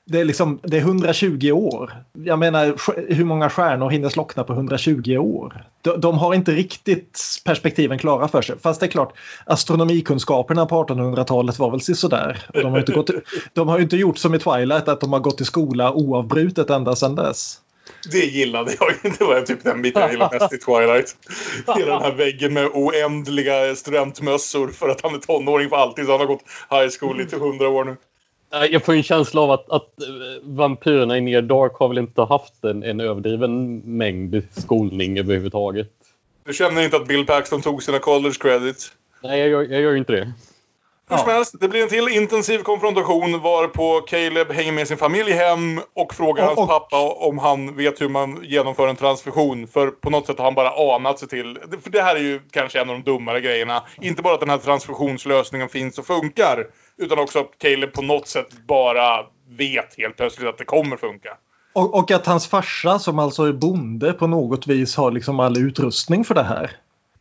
Det är liksom, det är 120 år. Jag menar, hur många stjärnor hinner slockna på 120 år? De, de har inte riktigt perspektiven klara för sig. Fast det är klart, astronomikunskaperna på 1800-talet var väl sådär. Och De har, inte gått, de har inte gjort som i Twilight, att de har gått i skola oavbrutet ända sedan dess. Det gillade jag. Det var typ den biten jag gillade mest i Twilight. Hela den här väggen med oändliga studentmössor för att han är tonåring för alltid. Så han har gått high school i typ 100 år nu. Jag får en känsla av att, att eh, vampyrerna i Near Dark har väl inte haft en, en överdriven mängd skolning överhuvudtaget. Du känner inte att Bill Paxton tog sina college credits? Nej, jag, gör- jag gör ju inte det. Hur som Ja. helst, det blir en till intensiv konfrontation varpå Caleb hänger med sin familj hem och frågar Och- hans och- pappa om han vet hur man genomför en transfusion. För på något sätt har han bara anat sig till... För det här är ju kanske en av de dummare grejerna. Inte bara att den här transfusionslösningen finns och funkar. Utan också att Caleb på något sätt bara vet helt plötsligt att det kommer funka. Och, och att hans farsa som alltså är bonde på något vis har liksom all utrustning för det här.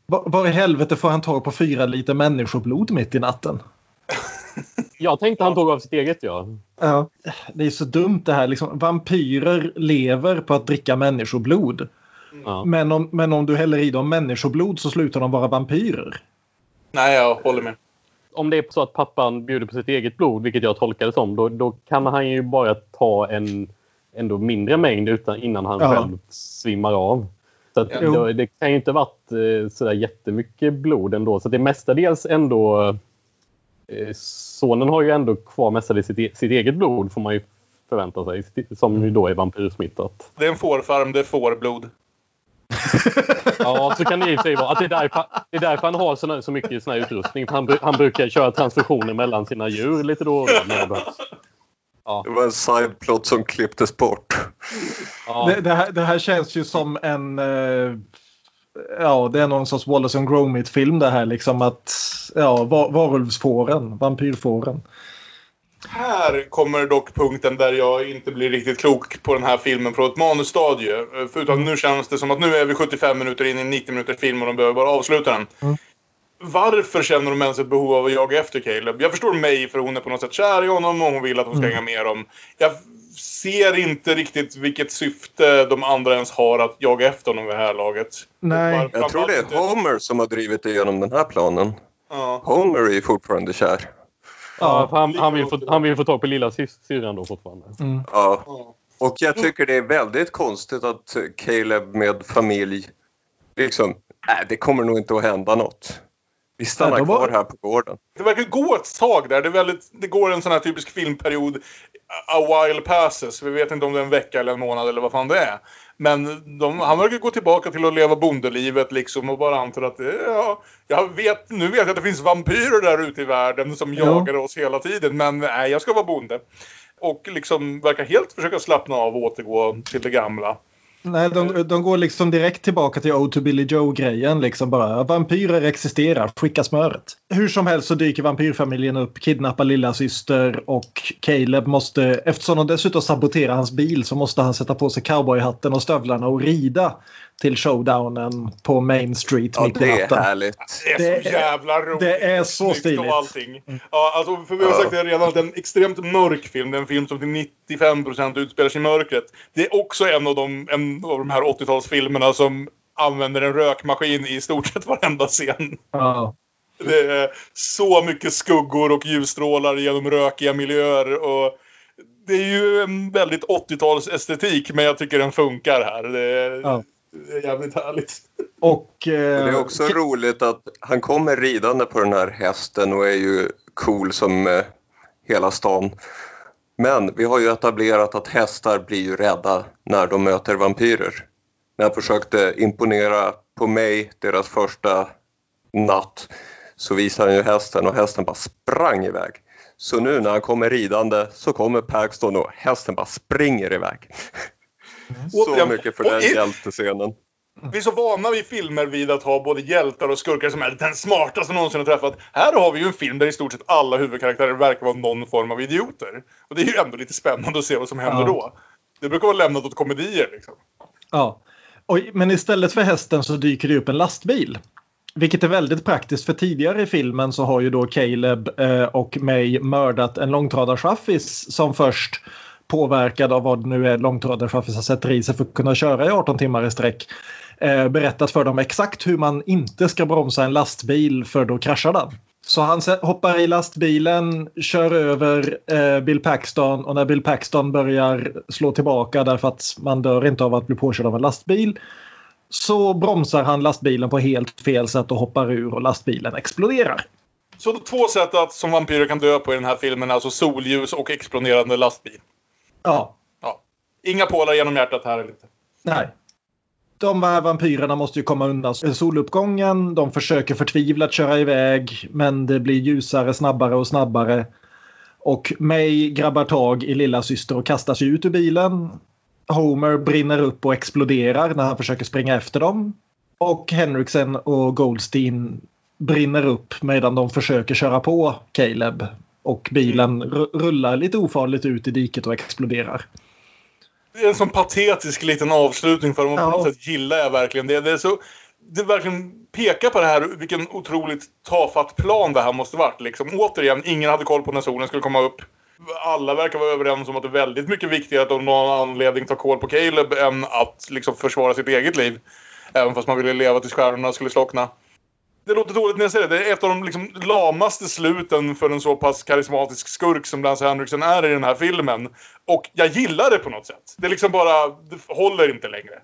Var, var i helvete får han tag på fyra liter människoblod mitt i natten? Jag tänkte han tog av sitt eget, ja. Ja. Det är så dumt det här. Liksom, vampyrer lever på att dricka människoblod. ja. Men om, men om du häller i dem människoblod så slutar de vara vampyrer. Nej, jag håller med. Om det är så att pappan bjuder på sitt eget blod, vilket jag tolkar det som, då, då kan han ju bara ta en ändå mindre mängd utan, innan han Ja. själv svimmar av. Så att, då, det kan ju inte ha varit eh, sådär jättemycket blod ändå. Så det är mestadels ändå... Eh, sonen har ju ändå kvar mestadels sitt, e- sitt eget blod, får man ju förvänta sig. Som ju då är vampyrsmittat. Det är en fårfarm, det är fårblod. Ja, så kan det i och för sig vara. Att det, är därför, det är därför han har såna, så mycket sån här utrustning. Han, han brukar köra transfusioner mellan sina djur lite då och då. behövs. Det var en sideplot som klipptes bort. Ja. Det, det, här, det här känns ju som en... Eh, ja, det är någon sorts Wallace and Gromit-film det här. Liksom att, ja, var, varulvsfåren, vampyrfåren. Här kommer dock punkten där jag inte blir riktigt klok på den här filmen från ett manusstadie. Eh, Förutom nu känns det som att nu är vi 75 minuter in i en 90 minuters film och de behöver bara avsluta den. Mm. Varför känner de ens ett behov av att jaga efter Caleb? Jag förstår mig för hon är på något sätt kär i honom och hon vill att hon ska Mm. hänga med dem. Jag ser inte riktigt vilket syfte de andra ens har att jaga efter honom vid det här laget. Nej. Jag tror det är Homer som har drivit igenom den här planen. Ja. Homer är ju fortfarande kär. Ja, han, han, vill få, han vill få tag på lilla syrran då fortfarande. Mm. Ja. Och jag tycker det är väldigt konstigt att Caleb med familj liksom, nej det kommer nog inte att hända något. Vi stannar var- kvar här på gården. Det verkar gå ett tag där. Det, är väldigt, det går en sån här typisk filmperiod. A while passes. Vi vet inte om det är en vecka eller en månad eller vad fan det är. Men de, han verkar gå tillbaka till att leva bondelivet liksom och bara antar att ja, jag vet, nu vet jag att det finns vampyrer där ute i världen som Ja. jagar oss hela tiden. Men nej, jag ska vara bonde. Och liksom verkar helt försöka slappna av och återgå till det gamla. Nej, de, de går liksom direkt tillbaka till O to Billy Joe-grejen. Liksom bara, vampyrer existerar, skicka smöret. Hur som helst så dyker vampyrfamiljen upp, kidnappar lilla syster och Caleb måste, eftersom de dessutom saboterar hans bil så måste han sätta på sig cowboyhatten och stövlarna och rida till showdownen på Main Street Ja, mitt på det är natten. härligt. Det är Det så är- jävla roligt. det är så stiligt. Och allting. Ja, alltså, för vi har sagt det redan, att det är en extremt mörk film. Det är en film som till 95% utspelar sig i mörkret. Det är också en av de, en av de här 80-talsfilmerna som använder en rökmaskin i stort sett varenda scen. Ja. Det är så mycket skuggor och ljusstrålar genom rökiga miljöer. Och det är ju en väldigt 80-talsestetik, men jag tycker den funkar här. Det är, Ja. Det är jävligt härligt. Och, Och det eh, är också roligt att han kommer ridande på den här hästen och är ju cool som eh, hela stan. Men vi har ju etablerat att hästar blir ju rädda när de möter vampyrer. När jag försökte imponera på mig deras första natt så visade han ju hästen och hästen bara sprang iväg. Så nu när han kommer ridande så kommer Paxton och hästen bara springer iväg. Så Återigen, mycket för den hjältescenen. Vi är så vana vid filmer vid att ha både hjältar och skurkar som är den smartaste någonsin har träffat. Här har vi ju en film där i stort sett alla huvudkaraktärer verkar vara någon form av idioter. Och det är ju ändå lite spännande att se vad som händer Ja. då. Det brukar vara lämnat åt komedier liksom. Ja. Och, men istället för hästen så dyker det upp en lastbil. Vilket är väldigt praktiskt för tidigare i filmen så har ju då Caleb eh, och May mördat en långtradarchaffis som först påverkad av vad nu är långtradarchaffisar sätter i sig för att kunna köra i 18 timmar i sträck. Eh, berättat för dem exakt hur man inte ska bromsa en lastbil för då kraschar den. Så han hoppar i lastbilen, kör över eh, Bill Paxton och när Bill Paxton börjar slå tillbaka därför att man dör inte av att bli påkörd av en lastbil så bromsar han lastbilen på helt fel sätt och hoppar ur och lastbilen exploderar. Så två sätt att som vampyrer kan dö på i den här filmen är alltså solljus och exploderande lastbil. Ja, Ja. Inga pålar genom hjärtat här eller inte. nej. De här vampyrerna måste ju komma undan soluppgången. De försöker förtvivlat köra iväg men det blir ljusare snabbare och snabbare. Och May grabbar tag i lilla syster och kastar sig ut ur bilen. Homer brinner upp och exploderar när han försöker springa efter dem. Och Henriksen och Goldstein brinner upp medan de försöker köra på Caleb. Och bilen ru- rullar lite ofarligt ut i diket och exploderar. Det är en sån patetisk liten avslutning för dem. Och på Ja. något sätt gillar jag verkligen det. Det, är så, det verkligen pekar på det här vilken otroligt tafatt plan det här måste varit. Liksom. Återigen, ingen hade koll på när solen skulle komma upp. Alla verkar vara överens om att det är väldigt mycket viktigare att av någon anledning ta koll på Caleb än att liksom, försvara sitt eget liv. Även fast man ville leva tills stjärnorna skulle slockna. Det låter dåligt när jag säger det. Det är ett av de liksom lamaste sluten för en så pass karismatisk skurk som Lance Henriksen är i den här filmen. Och jag gillar det på något sätt. Det liksom bara, det håller inte längre.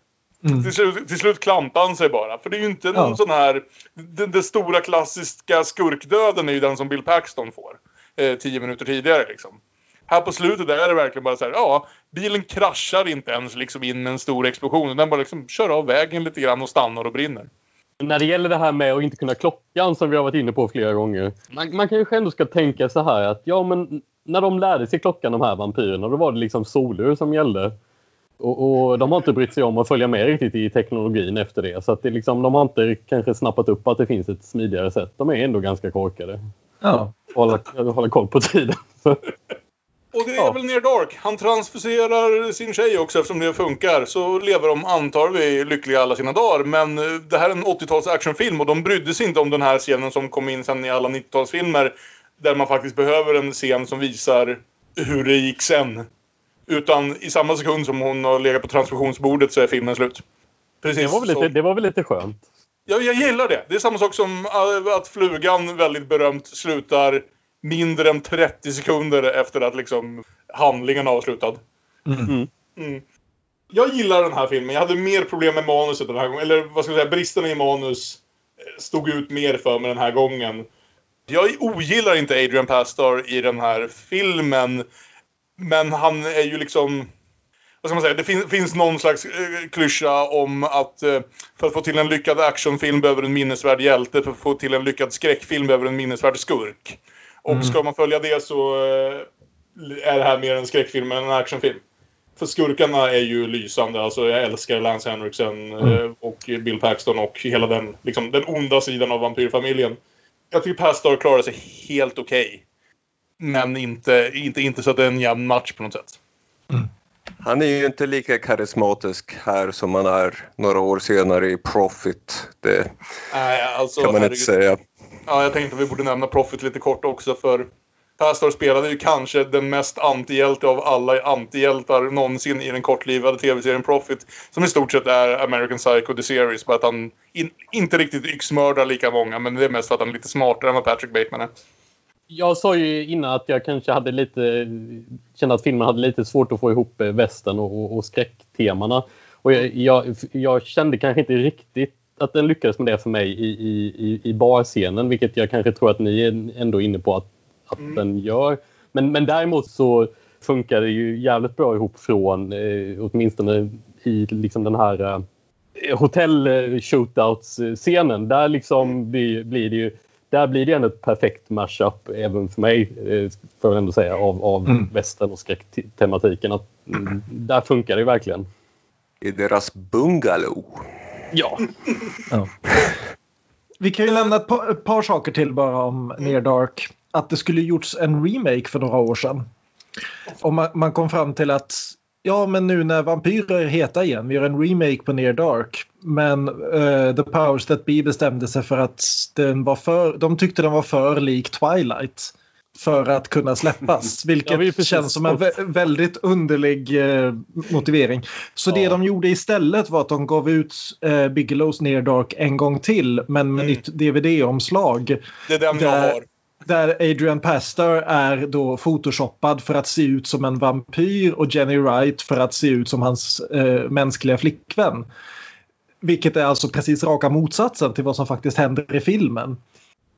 Mm. Till, slut, till slut klantar han sig bara. För det är ju inte någon Ja. sån här... Den, stora klassiska skurkdöden är ju den som Bill Paxton får. Eh, tio minuter tidigare liksom. Här på slutet där är det verkligen bara så här, ja, bilen kraschar inte ens liksom in med en stor explosion. Den bara liksom kör av vägen lite grann och stannar och brinner. När det gäller det här med att inte kunna klockan som vi har varit inne på flera gånger. Man, man kan ju ändå ska tänka så här att ja men när de lärde sig klockan de här vampyrerna då var det liksom solur som gällde. Och, och de har inte brytt sig om att följa med riktigt i teknologin efter det. Så att det liksom, de har inte kanske snappat upp att det finns ett smidigare sätt. De är ändå ganska korkade. Ja. Hålla, hålla koll på tiden. Så, Och det är Ja. väl Near Dark. Han transfuserar sin tjej också eftersom det funkar. Så lever de, antar vi, lyckliga alla sina dagar. Men eh, det här är en 80-tals actionfilm och de brydde sig inte om den här scenen som kom in sen i alla 90-talsfilmer. Där man faktiskt behöver en scen som visar hur det gick sen. Utan i samma sekund som hon har legat på transfusionsbordet så är filmen slut. Precis det, var väl lite, så. det var väl lite skönt. Ja, jag gillar det. Det är samma sak som äh, att flugan väldigt berömt slutar mindre än 30 sekunder efter att liksom handlingen är avslutad. Mm. Mm. Jag gillar den här filmen. Jag hade mer problem med manuset den här gången. Eller vad ska jag säga, bristerna i manus eh, stod ut mer för mig den här gången. Jag ogillar inte Adrian Pastor i den här filmen. Men han är ju liksom... Vad ska man säga? Det fin finns någon slags eh, klyscha om att eh, för att få till en lyckad actionfilm behöver en minnesvärd hjälte. För att få till en lyckad skräckfilm behöver en minnesvärd skurk. Och Mm. ska man följa det så eh, är det här mer en skräckfilm än en actionfilm. För skurkarna är ju lysande. Alltså jag älskar Lance Henriksen eh, och Bill Paxton och hela den, liksom, den onda sidan av vampyrfamiljen. Jag tycker Pastor klarar sig helt okej. Men inte, inte, inte så att det är en jämn match på något sätt. Han är ju inte lika karismatisk här som han är några år senare i Profit. Det Nej, alltså, kan man inte herregud. säga. Ja, jag tänkte att vi borde nämna Profit lite kort också för Pastor spelade ju kanske den mest antihjälte av alla antihjältar någonsin i den kortlivade tv-serien Profit. Som i stort sett är American Psycho The Series. Bara att han in, inte riktigt yxmördar lika många men det är mest för att han är lite smartare än vad Patrick Bateman är. Jag sa ju innan att jag kanske hade lite, kände att filmen hade lite svårt att få ihop eh, västern och, och, och skräcktemana. Och jag, jag, jag kände kanske inte riktigt att den lyckades med det för mig i, i, i- i barscenen, vilket jag kanske tror att ni är ändå inne på att, att den gör. Men, men däremot så funkar det ju jävligt bra ihop från, eh, åtminstone i liksom den här eh, hotell eh, shootouts-scenen. Där liksom blir, blir det ju där blir det ändå ett perfekt mashup även för mig, eh, får jag ändå säga, av, av Mm. västern och skräcktematiken. Att, mm, där funkar det verkligen. I deras bungalow. Ja. Ja. Vi kan ju nämna ett par, ett par saker till bara om Near Dark. Att det skulle gjorts en remake för några år sedan. Och man, man kom fram till att ja, men nu när vampyrer är heta igen, vi gör en remake på Near Dark. Men eh, The Powers That Be bestämde sig för att den var för, de tyckte den var för lik Twilight. För att kunna släppas, Ja, vilket precis- känns som en vä- väldigt underlig eh, motivering. Så det Ja. de gjorde istället var att de gav ut eh, Bigelows Near Dark en gång till, men med Mm. nytt DVD-omslag. Det är den jag Där- har. Där Adrian Pastor är då photoshoppad för att se ut som en vampyr och Jenny Wright för att se ut som hans eh, mänskliga flickvän. Vilket är alltså precis raka motsatsen till vad som faktiskt händer i filmen.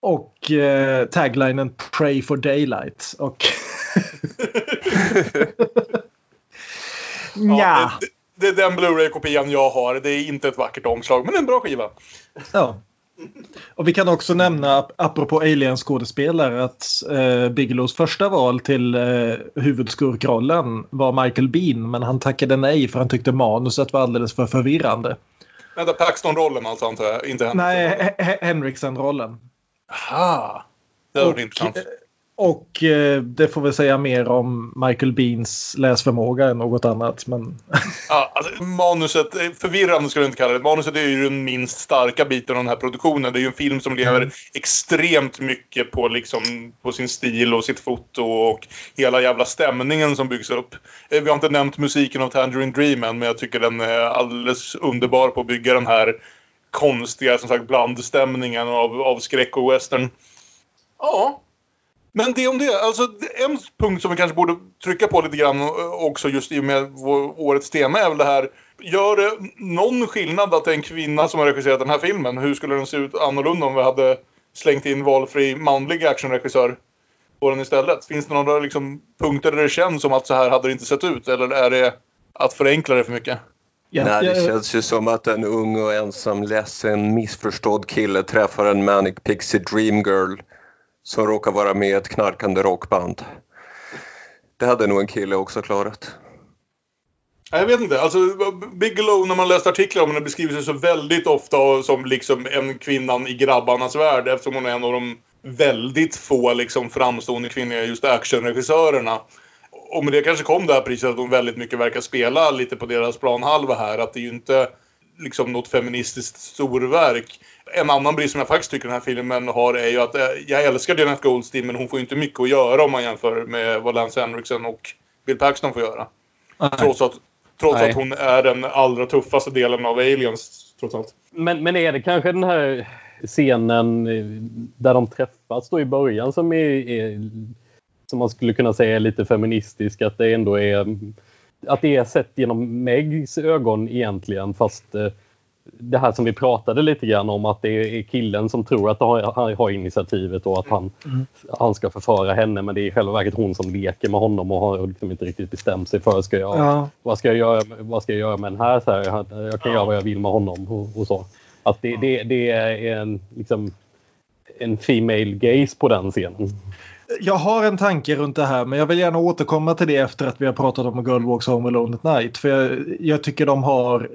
Och eh, taglinen Pray for Daylight. Och Ja, Nja. det, det är den Blu-ray-kopian jag har. Det är inte ett vackert omslag, men en bra skiva. Ja. Och vi kan också nämna, ap- apropå Alien-skådespelare, att eh, Bigelows första val till eh, huvudskurkrollen var Michael Bean, men han tackade nej för han tyckte manuset var alldeles för förvirrande. Vänta, Paxton-rollen alltså antar jag? Inte Henrik. Nej, He- He- Henriksen-rollen. Aha. Det var Och, intressant. och eh, det får vi säga mer om Michael Beans läsförmåga än något annat. Men Ja, alltså, manuset, eh, förvirrande skulle jag inte kalla det. Manuset är ju den minst starka biten av den här produktionen. Det är ju en film som lever Mm. extremt mycket på, liksom, på sin stil och sitt foto och hela jävla stämningen som byggs upp. Eh, Vi har inte nämnt musiken av Tangerine Dream än, men jag tycker den är alldeles underbar på att bygga den här konstiga som sagt blandstämningen av, av skräck och western. Ja, men det om det. Alltså, en punkt som vi kanske borde trycka på lite grann också just i och med årets tema är väl det här. Gör det någon skillnad att det är en kvinna som har regisserat den här filmen? Hur skulle den se ut annorlunda om vi hade slängt in valfri manlig actionregissör på den istället? Finns det några liksom, punkter där det känns som att så här hade det inte sett ut? Eller är det att förenkla det för mycket? Ja, Nej, det jag- känns ju som att en ung och ensam, ledsen, missförstådd kille träffar en Manic Pixie Dream Girl som råkar vara med i ett knarkande rockband. Det hade nog en kille också klarat. Jag vet inte. Alltså, Bigelow, när man läst artiklar om henne, beskrivs ju så väldigt ofta som liksom en kvinnan i grabbarnas värld eftersom hon är en av de väldigt få liksom, framstående kvinnliga just actionregissörerna. Och med det kanske kom det här priset att hon väldigt mycket verkar spela lite på deras planhalva här. Att det är ju inte liksom något feministiskt storverk. En annan brist som jag faktiskt tycker den här filmen har är ju att eh, jag älskar Janet Goldstein men hon får inte mycket att göra om man jämför med vad Lance Henriksen och Bill Paxton får göra. Trots att, trots Nej. att hon är den allra tuffaste delen av Aliens, trots allt. Men, men är det kanske den här scenen eh, där de träffas då i början som är, är som man skulle kunna säga är lite feministisk. Att det ändå är att det är sett genom Megs ögon egentligen fast eh, det här som vi pratade lite grann om att det är killen som tror att han har initiativet och att han, mm. han ska förföra henne men det är i själva verket hon som leker med honom och har liksom inte riktigt bestämt sig för ska jag, ja. vad, ska jag göra, vad ska jag göra med den här? Så här jag kan ja. göra vad jag vill med honom och, och så. Att det, det, det är en, liksom, en female gaze på den scenen. Jag har en tanke runt det här men jag vill gärna återkomma till det efter att vi har pratat om Girl Walks Home Alone at Night. För jag, jag tycker de har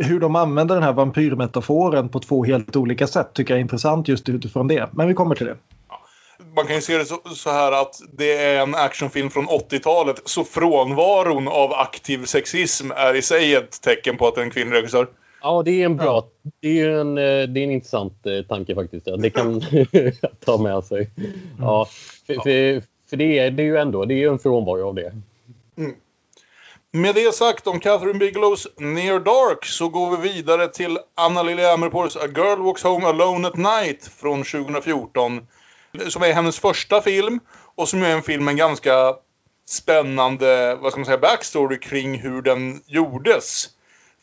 hur de använder den här vampyrmetaforen på två helt olika sätt tycker jag är intressant just utifrån det. Men vi kommer till det. Man kan ju se det så, så här att det är en actionfilm från 80-talet så frånvaron av aktiv sexism är i sig ett tecken på att det är en kvinnlig regissör. Ja, det är en bra, ja. det är en, eh, det är en intressant eh, tanke faktiskt. Ja. Det kan ta med sig. Ja, för, för, för, det, är, det är ju ändå det är en frånvaro av det. Mm. Med det sagt om Catherine Bigelows Near Dark så går vi vidare till Anna Lilja Amerpours A Girl Walks Home Alone at Night från 2014. Som är hennes första film och som är en film med en ganska spännande vad ska man säga, backstory kring hur den gjordes.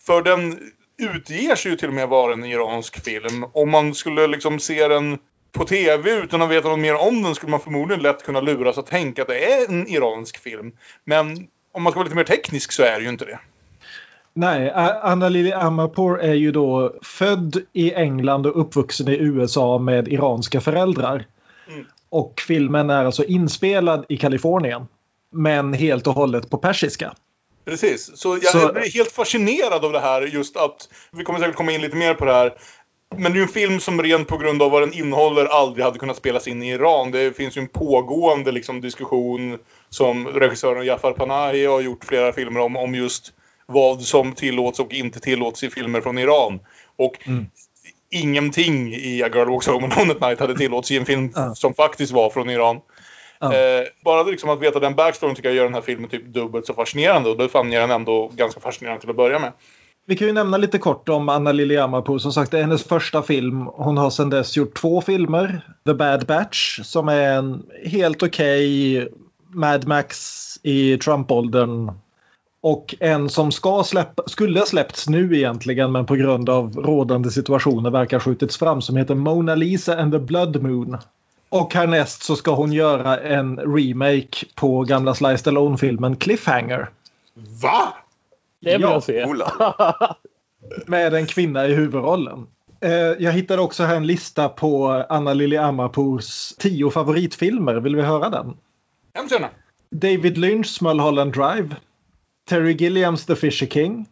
För den utger sig ju till och med vara en iransk film. Om man skulle liksom se den på tv utan att veta något mer om den skulle man förmodligen lätt kunna luras att tänka att det är en iransk film. Men om man ska vara lite mer teknisk så är det ju inte det. Nej, Anna Lili Amarpour är ju då född i England och uppvuxen i USA med iranska föräldrar. Mm. Och filmen är alltså inspelad i Kalifornien. Men helt och hållet på persiska. Precis, så jag så... blir helt fascinerad av det här just att, vi kommer säkert komma in lite mer på det här, men det är ju en film som rent på grund av vad den innehåller aldrig hade kunnat spelas in i Iran. Det finns ju en pågående liksom, diskussion som regissören Jafar Panahi har gjort flera filmer om, om just vad som tillåts och inte tillåts i filmer från Iran. Och mm. ingenting i A Girl Walks Home Alone at Night hade tillåts i en film mm. som faktiskt var från Iran. Mm. Eh, bara liksom att veta den backstoryn tycker jag gör den här filmen typ dubbelt så fascinerande och då fann jag den ändå ganska fascinerande till att börja med. Vi kan ju nämna lite kort om Anna Liliamapu. Som sagt, det är hennes första film. Hon har sedan dess gjort två filmer. The Bad Batch som är en helt okej okay Mad Max i Trump-åldern. Och en som ska släppa, skulle ha släppts nu egentligen men på grund av rådande situationer verkar skjutits fram som heter Mona Lisa and the Blood Moon. Och härnäst så ska hon göra en remake på gamla Sly Stallone-filmen Cliffhanger. Va? Det vill ja. jag se. med en kvinna i huvudrollen. Eh, jag hittade också här en lista på Anna Lili Amarpours tio favoritfilmer. Vill vi höra den? Hemskt gärna. David Lynchs Mulholland Drive. Terry Gilliams The Fisher King.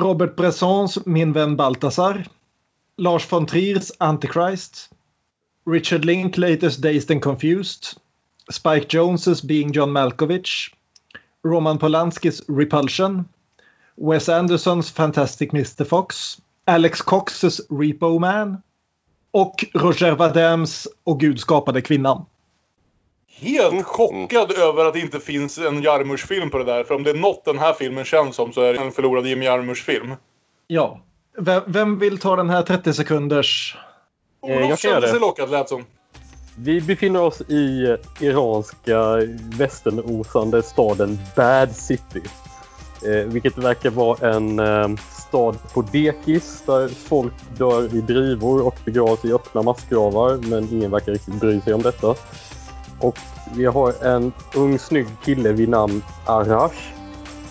Robert Bressons Min vän Baltasar. Lars von Triers Antichrist. Richard Linklaters Dazed and Confused. Spike Joneses Being John Malkovich. Roman Polanskis Repulsion. Wes Andersons Fantastic Mr Fox, Alex Coxes Repo Man och Roger Vadems Och Gud skapade kvinnan. Helt chockad mm. över att det inte finns en Jarmusch-film på det där. För om det är något den här filmen känns som så är det en förlorad Jim Jarmusch-film. Ja. Vem, vem, vill ta den här 30 sekunders? Olof eh, jag kände sig lockad lät som. Vi befinner oss i iranska västernosande staden Bad City. Eh, vilket verkar vara en eh, stad på dekis där folk dör i drivor och begravs i öppna massgravar men ingen verkar riktigt bry sig om detta. Och vi har en ung snygg kille vid namn Arash.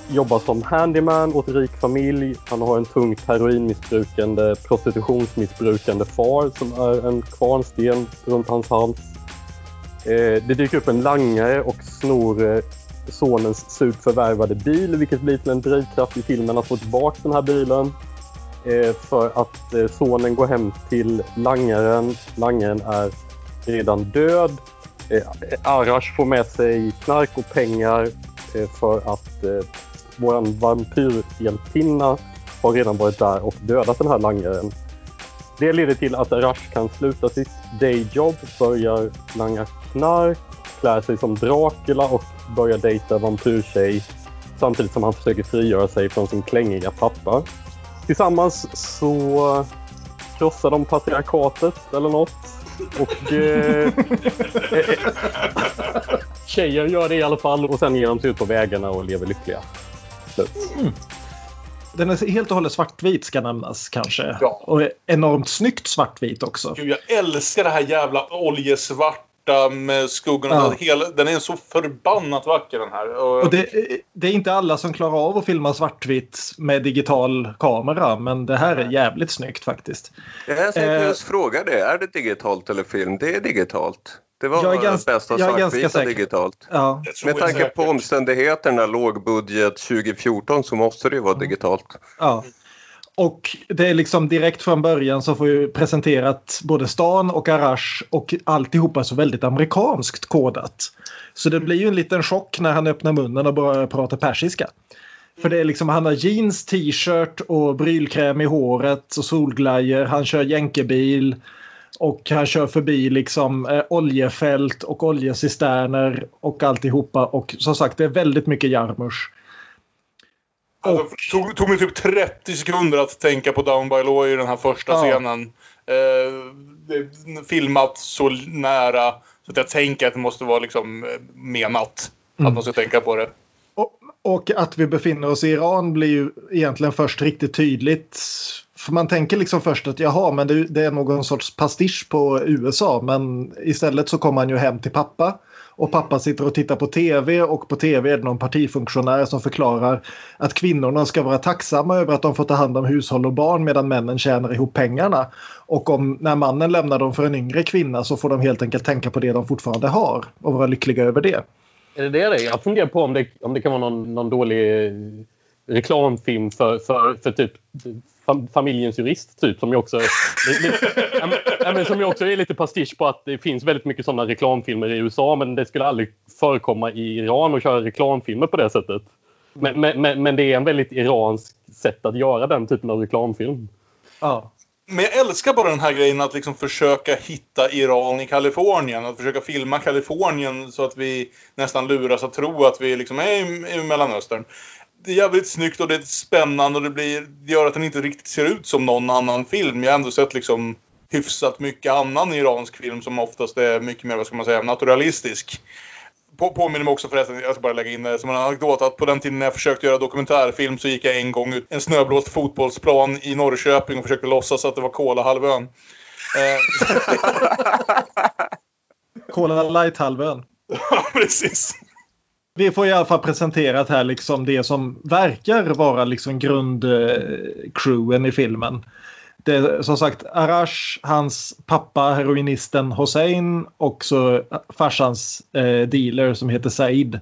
Jobbar som handyman åt rik familj. Han har en tungt heroinmissbrukande, prostitutionsmissbrukande far som är en kvarnsten runt hans hals. Eh, det dyker upp en langare och snor eh, sonens surt förvärvade bil vilket blir till en drivkraft i filmen att få tillbaka den här bilen. Eh, för att eh, sonen går hem till langaren. Langaren är redan död. Eh, Arash får med sig knark och pengar för att eh, vår vampyrhjältinna har redan varit där och dödat den här langaren. Det leder till att Arash kan sluta sitt dayjob, börjar langa knark, klär sig som Dracula och börjar dejta vampyrtjej samtidigt som han försöker frigöra sig från sin klängiga pappa. Tillsammans så krossar de patriarkatet eller något. Och... Eh, tjejer gör det i alla fall och sen ger de sig ut på vägarna och lever lyckliga. Slut. Den är helt och hållet svartvit ska nämnas kanske. Ja. Och enormt snyggt svartvit också. Gud, jag älskar det här jävla oljesvarta med skuggorna. Ja. Hela, den är så förbannat vacker den här. Och, Och det, det är inte alla som klarar av att filma svartvitt med digital kamera men det här är jävligt snyggt faktiskt. Jag tänkte Eh, just fråga det. Är det digitalt eller film? Det är digitalt. Det var Jag är gans- bästa jag är ganska svartvita säker. digitalt. Ja. Med tanke på omständigheterna, lågbudget 2014, så måste det ju vara digitalt. Ja. Och det är liksom direkt från början så får vi presenterat både stan och Arash och alltihopa så väldigt amerikanskt kodat. Så det blir ju en liten chock när han öppnar munnen och börjar prata persiska. För det är liksom, han har jeans, t-shirt och brylkräm i håret och solglajjor. Han kör jänkebil och han kör förbi liksom eh, oljefält och oljecisterner och alltihopa. Och som sagt, det är väldigt mycket Jarmusch. Alltså, tog, tog mig typ 30 sekunder att tänka på Down by Law i den här första Ja. scenen. Eh, det filmat så nära så att jag tänker att det måste vara liksom eh, menat. Mm. Att man ska tänka på det. Och, och att vi befinner oss i Iran blir ju egentligen först riktigt tydligt. För man tänker liksom först att jaha, men det, det är någon sorts pastisch på USA. Men istället så kommer han ju hem till pappa. Och pappa sitter och tittar på tv och på tv är det någon partifunktionär som förklarar att kvinnorna ska vara tacksamma över att de får ta hand om hushåll och barn medan männen tjänar ihop pengarna. Och om när mannen lämnar dem för en yngre kvinna så får de helt enkelt tänka på det de fortfarande har och vara lyckliga över det. Är det det? Jag funderar på om det, om det kan vara någon, någon dålig reklamfilm för, för, för typ fam, familjens jurist typ som ju också, men- som ju också är lite pastisch på att det finns väldigt mycket sådana reklamfilmer i USA men det skulle aldrig förekomma i Iran att köra reklamfilmer på det sättet. Men, men, men, men det är en väldigt iransk sätt att göra den typen av reklamfilm. Ja. Men jag älskar bara den här grejen att liksom försöka hitta Iran i Kalifornien. Att försöka filma Kalifornien så att vi nästan luras att tro att vi liksom är i, i Mellanöstern. Det är jävligt snyggt och det är spännande och det, blir, det gör att den inte riktigt ser ut som någon annan film. Jag har ändå sett liksom hyfsat mycket annan iransk film som oftast är mycket mer, vad ska man säga, naturalistisk. På, påminner mig också förresten, jag ska bara lägga in det som en anekdot, att på den tiden när jag försökte göra dokumentärfilm så gick jag en gång ut en snöblåst fotbollsplan i Norrköping och försökte låtsas att det var Kolahalvön. Eh, Cola Light-halvön. ja, precis. Vi får i alla fall presenterat här liksom det som verkar vara liksom grundcrewen eh, i filmen. Det är som sagt Arash, hans pappa heroinisten Hossein och så farsans eh, dealer som heter Said.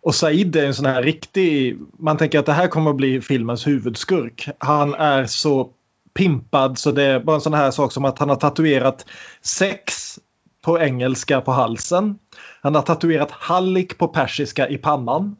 Och Said är en sån här riktig, man tänker att det här kommer att bli filmens huvudskurk. Han är så pimpad så det är bara en sån här sak som att han har tatuerat sex på engelska på halsen. Han har tatuerat hallik på persiska i pannan.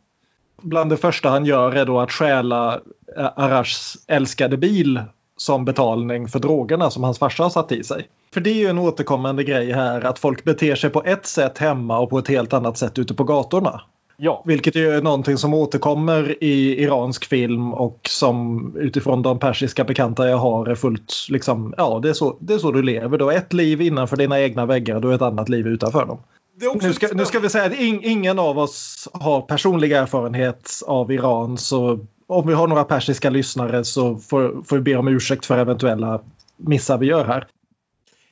Bland det första han gör är då att stjäla eh, Arashs älskade bil som betalning för drogerna som hans farsa har satt i sig. För det är ju en återkommande grej här att folk beter sig på ett sätt hemma och på ett helt annat sätt ute på gatorna. Ja, Vilket är någonting som återkommer i iransk film och som utifrån de persiska bekanta jag har är fullt liksom, ja det är så, det är så du lever. Du har ett liv innanför dina egna väggar och du har ett annat liv utanför dem. Nu ska, nu ska vi säga att in, ingen av oss har personlig erfarenhet av Iran så om vi har några persiska lyssnare så får, får vi be om ursäkt för eventuella missar vi gör här.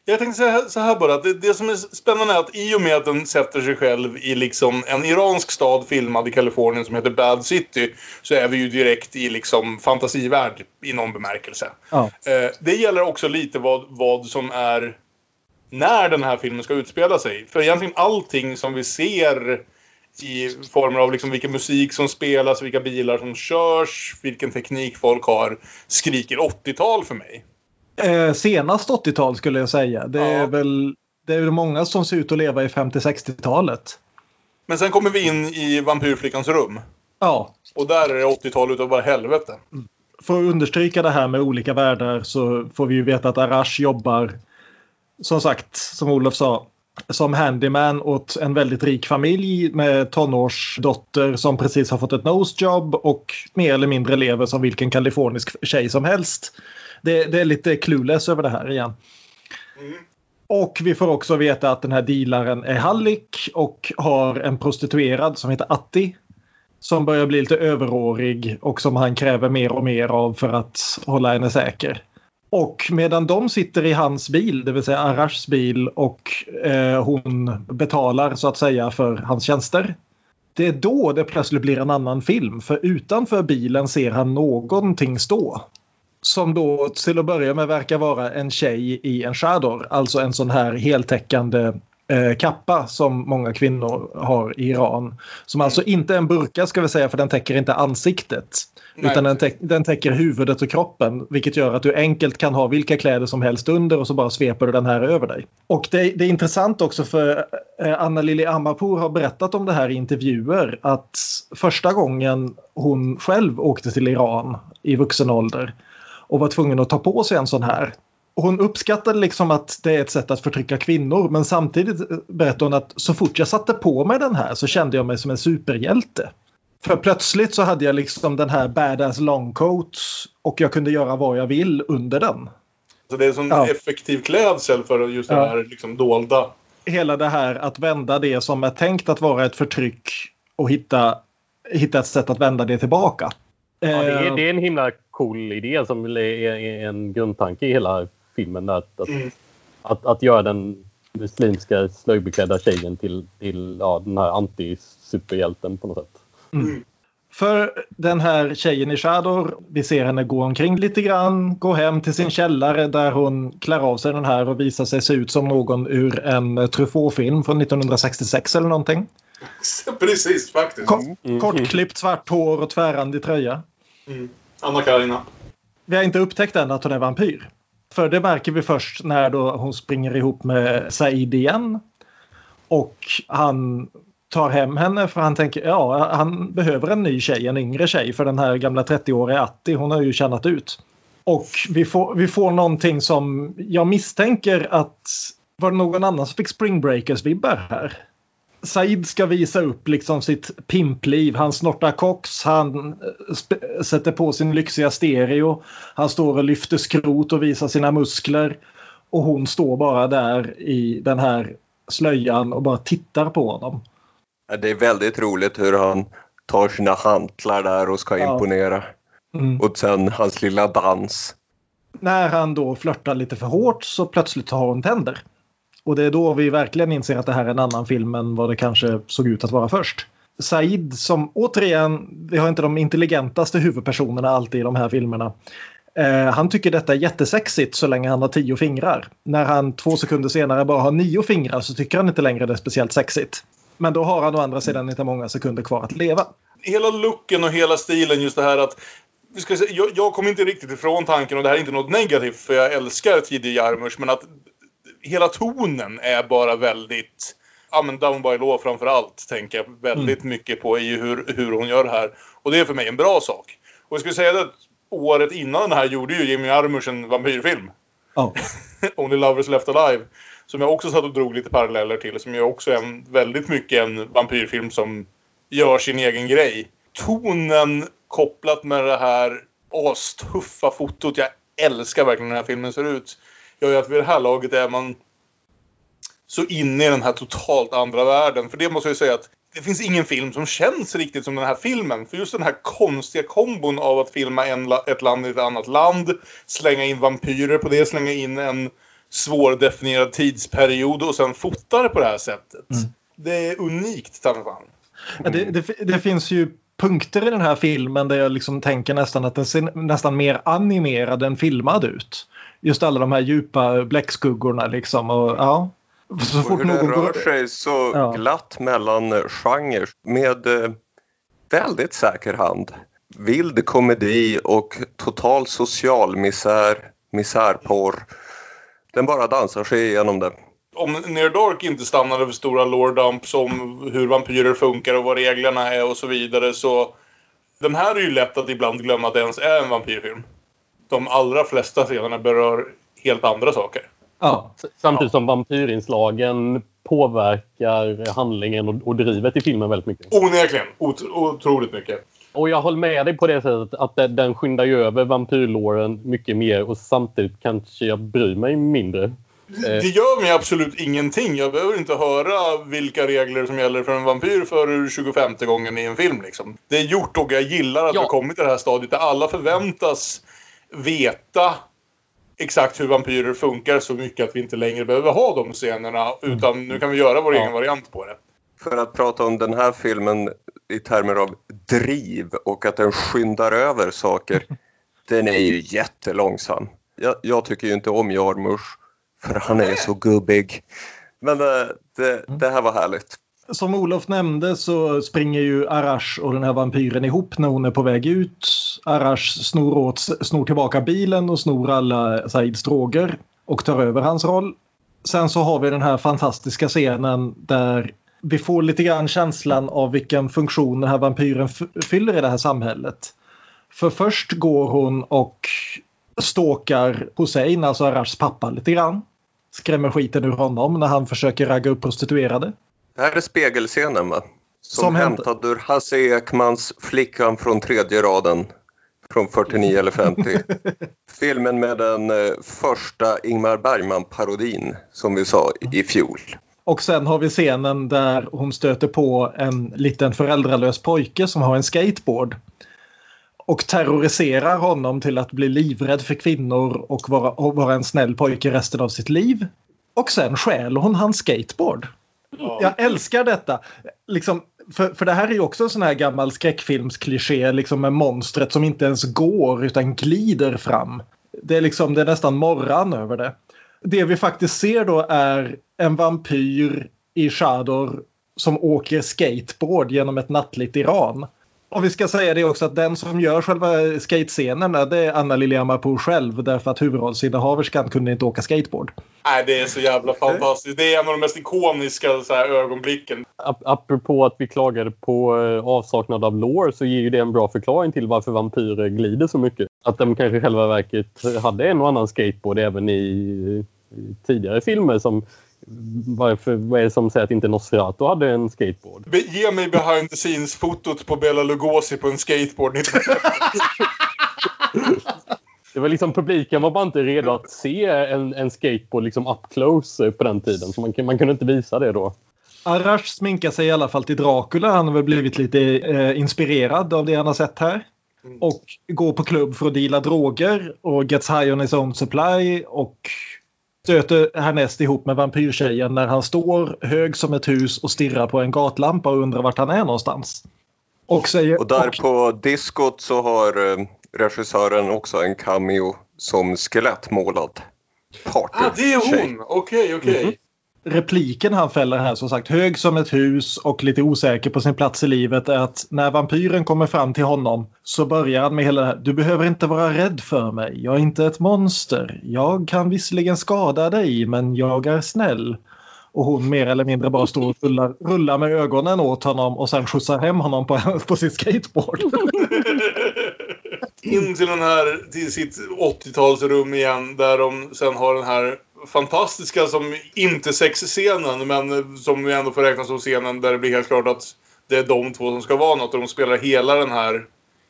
Jag tänkte säga så här bara, det, det som är spännande är att i och med att den sätter sig själv i liksom en iransk stad filmad i Kalifornien som heter Bad City så är vi ju direkt i liksom fantasivärld i någon bemärkelse. Ja. Eh, det gäller också lite vad, vad som är när den här filmen ska utspela sig. För egentligen allting som vi ser i former av liksom vilken musik som spelas, vilka bilar som körs, vilken teknik folk har, skriker 80-tal för mig. Eh, senast 80-tal skulle jag säga. Det är Ja. väl det är väl många som ser ut att leva i 50-60-talet. Men sen kommer vi in i vampyrflickans rum. Ja, Och där är det 80-tal utav bara helvete. för att understryka det här med olika världar så får vi ju veta att Arash jobbar som sagt, som Olof sa, som handyman åt en väldigt rik familj med tonårsdotter som precis har fått ett nosejob och mer eller mindre lever som vilken kalifornisk tjej som helst. Det, det är lite clueless över det här igen. Och vi får också veta att den här dealaren är hallick och har en prostituerad som heter Atti. Som börjar bli lite överårig och som han kräver mer och mer av för att hålla henne säker. Och medan de sitter i hans bil, det vill säga Arashs bil och eh, hon betalar så att säga för hans tjänster. Det är då det plötsligt blir en annan film för utanför bilen ser han någonting stå. Som då till att börja med verkar vara en tjej i en chador, alltså en sån här heltäckande eh, kappa som många kvinnor har i Iran. Som alltså inte är en burka ska vi säga för den täcker inte ansiktet. Nej, utan den, täck, den täcker huvudet och kroppen vilket gör att du enkelt kan ha vilka kläder som helst under och så bara sveper du den här över dig. Och det, det är intressant också för eh, Anna Lili Amarpour har berättat om det här i intervjuer att första gången hon själv åkte till Iran i vuxen ålder och var tvungen att ta på sig en sån här hon uppskattade liksom att det är ett sätt att förtrycka kvinnor men samtidigt berättade hon att så fort jag satte på mig den här så kände jag mig som en superhjälte. För plötsligt så hade jag liksom den här badass longcoat och jag kunde göra vad jag vill under den. Så det är som Ja. effektiv klädsel för just det Ja. här liksom dolda. Hela det här att vända det som är tänkt att vara ett förtryck och hitta, hitta ett sätt att vända det tillbaka. Ja, det, är, Eh, det är en himla cool idé som är, är en grundtanke i hela filmen. Där, att, Mm. att, att göra den muslimska slöjbeklädda tjejen till, till ja, den här anti-superhjälten på något sätt. För den här tjejen i Shador, vi ser henne gå omkring lite grann, gå hem till sin källare där hon klär av sig den här och visar sig se ut som någon ur en Truffaut-film från 1966 eller någonting. Precis, faktiskt. Ko- Kortklippt svart hår och tvärrandig tröja. Mm. Anna-Karina. Vi har inte upptäckt än att hon är vampyr. För det märker vi först när då hon springer ihop med Said igen. Och han tar hem henne för han tänker ja han behöver en ny tjej, en yngre tjej för den här gamla 30-åriga Atti hon har ju tjänat ut. Och vi får, vi får någonting som jag misstänker att var det någon annan som fick Spring Breakers-vibbar här? Said ska visa upp liksom sitt pimpliv. Han snortar koks, han eh, sätter på sin lyxiga stereo. Han står och lyfter skrot och visar sina muskler. Och hon står bara där i den här slöjan och bara tittar på honom. Det är väldigt roligt hur han tar sina hantlar där och ska Ja. imponera. Mm. Och sen hans lilla dans. När han då flörtar lite för hårt så plötsligt har hon tänder. Och det är då vi verkligen inser att det här är en annan film än vad det kanske såg ut att vara först. Said som återigen, vi har inte de intelligentaste huvudpersonerna alltid i de här filmerna. Eh, han tycker detta är jättesexigt så länge han har tio fingrar. När han två sekunder senare bara har nio fingrar så tycker han inte längre det är speciellt sexigt. Men då har han å andra sidan inte många sekunder kvar att leva. Hela looken och hela stilen, just det här att... Ska säga, jag, jag kommer inte riktigt ifrån tanken, och det här är inte något negativt för jag älskar tidig Jarmusch, men att hela tonen är bara väldigt... Ja, men Down by Law framför allt tänker jag väldigt mycket på i hur, hur hon gör det här. Och det är för mig en bra sak. Och jag skulle säga att året innan den här gjorde ju Jimmy Jarmusch en vampyrfilm. Ja. Only Lovers Left Alive. Som jag också satt och drog lite paralleller till. Som ju också är en, väldigt mycket en vampyrfilm som gör sin egen grej. Tonen kopplat med det här astuffa fotot. Jag älskar verkligen den här filmen ser ut. Gör ju att vid det här laget är man så inne i den här totalt andra världen. För det måste jag ju säga att det finns ingen film som känns riktigt som den här filmen. För just den här konstiga kombon av att filma en, ett land i ett annat land, slänga in vampyrer på det, slänga in en svårdefinierad tidsperiod och sen fota det på det här sättet. Det är unikt, ta fan. Ja, det, det, det finns ju punkter i den här filmen där jag liksom tänker nästan att den ser nästan mer animerad än filmad ut. Just alla de här djupa bläckskuggorna liksom. Och, ja. Så Och fort hur det någon rör går... sig så Ja. glatt mellan genrer med eh, väldigt säker hand. Vild komedi och total social misär, misärporr. Den bara dansar sig igenom det. Om Near Dark inte stannade för stora lore dumps om hur vampyrer funkar och vad reglerna är och så vidare så... Den här är ju lätt att ibland glömma att det ens är en vampyrfilm. De allra flesta scenerna berör helt andra saker. Ja. Samtidigt som vampyrinslagen påverkar handlingen och, och drivet i filmen väldigt mycket. Onekligen. Ot- otroligt mycket. Och jag håller med dig på det sättet att den, den skyndar ju över vampyrlåren mycket mer och samtidigt kanske jag bryr mig mindre. Eh, Det gör mig absolut ingenting. Jag behöver inte höra vilka regler som gäller för en vampyr för 25 gången i en film. Liksom. Det är gjort och jag gillar att Ja. vi kommit till det här stadiet där alla förväntas veta exakt hur vampyrer funkar så mycket att vi inte längre behöver ha de scenerna. Utan nu kan vi göra vår Ja. egen variant på det. För att prata om den här filmen i termer av driv och att den skyndar över saker. Den är ju jättelångsam. Jag, jag tycker ju inte om Jarmusch för han är så gubbig. Men eh, det, det här var härligt. Som Olof nämnde så springer ju Arash och den här vampyren ihop när hon är på väg ut. Arash snor, åt, snor tillbaka bilen och snor alla Saids droger och tar över hans roll. Sen så har vi den här fantastiska scenen där vi får lite grann känslan av vilken funktion den här vampyren fyller i det här samhället. För först går hon och stalkar Hussein, alltså Arashs pappa, lite grann. Skrämmer skiten ur honom när han försöker ragga upp prostituerade. Det här är spegelscenen va? Som, Som hämt- hämtad ur Hasse Ekmans Flickan från tredje raden. Från 49 eller 50. Filmen med den eh, första Ingmar Bergman-parodin som vi sa i fjol. Och sen har vi scenen där hon stöter på en liten föräldralös pojke som har en skateboard. Och terroriserar honom till att bli livrädd för kvinnor och vara, och vara en snäll pojke resten av sitt liv. Och sen stjäl hon hans skateboard. Jag älskar detta. Liksom, för, för det här är ju också en sån här gammal skräckfilmskliché liksom med monstret som inte ens går utan glider fram. Det är, liksom, det är nästan morran över det. Det vi faktiskt ser då är en vampyr i Shador som åker skateboard genom ett nattligt Iran. Och vi ska säga det också att den som gör själva skatescenerna det är Anna Lilja Mapur själv därför att huvudrollsinnehaverskan kunde inte åka skateboard. Nej, det är så jävla fantastiskt. Det är en av de mest ikoniska så här, ögonblicken. ap- apropå att vi klagade på eh, avsaknad av lore så ger ju det en bra förklaring till varför vampyrer glider så mycket. Att de kanske i själva verket hade en och annan skateboard även i, i tidigare filmer som varför, vad är det som säger att inte Nosferatu hade en skateboard? Be- Ge mig behind the scenes-fotot på Bela Lugosi på en skateboard. Det var liksom publiken var bara inte redo att se en, en skateboard liksom up close på den tiden. Så man, man kunde inte visa det då. Arash sminkar sig i alla fall till Dracula. Han har väl blivit lite eh, inspirerad av det han har sett här. Och går på klubb för att deala droger och gets high on his own supply och stöter härnäst ihop med vampyrtjejen när han står hög som ett hus och stirrar på en gatlampa och undrar vart han är någonstans. Och säger... Och där på diskot så har eh, regissören också en cameo som skelettmålad party. ah, det är hon! Okej, okej repliken han fäller här, som sagt hög som ett hus och lite osäker på sin plats i livet är att när vampyren kommer fram till honom så börjar han med hela det här. Du behöver inte vara rädd för mig. Jag är inte ett monster. Jag kan visserligen skada dig men jag är snäll. Och hon mer eller mindre bara står och rullar, rullar med ögonen åt honom och sen skjutsar hem honom på, på sin skateboard. In till den här, till sitt 80-talsrum igen där de sen har den här fantastiska, som inte sexscenen, men som vi ändå får räkna som scenen där det blir helt klart att det är de två som ska vara något och de spelar hela den här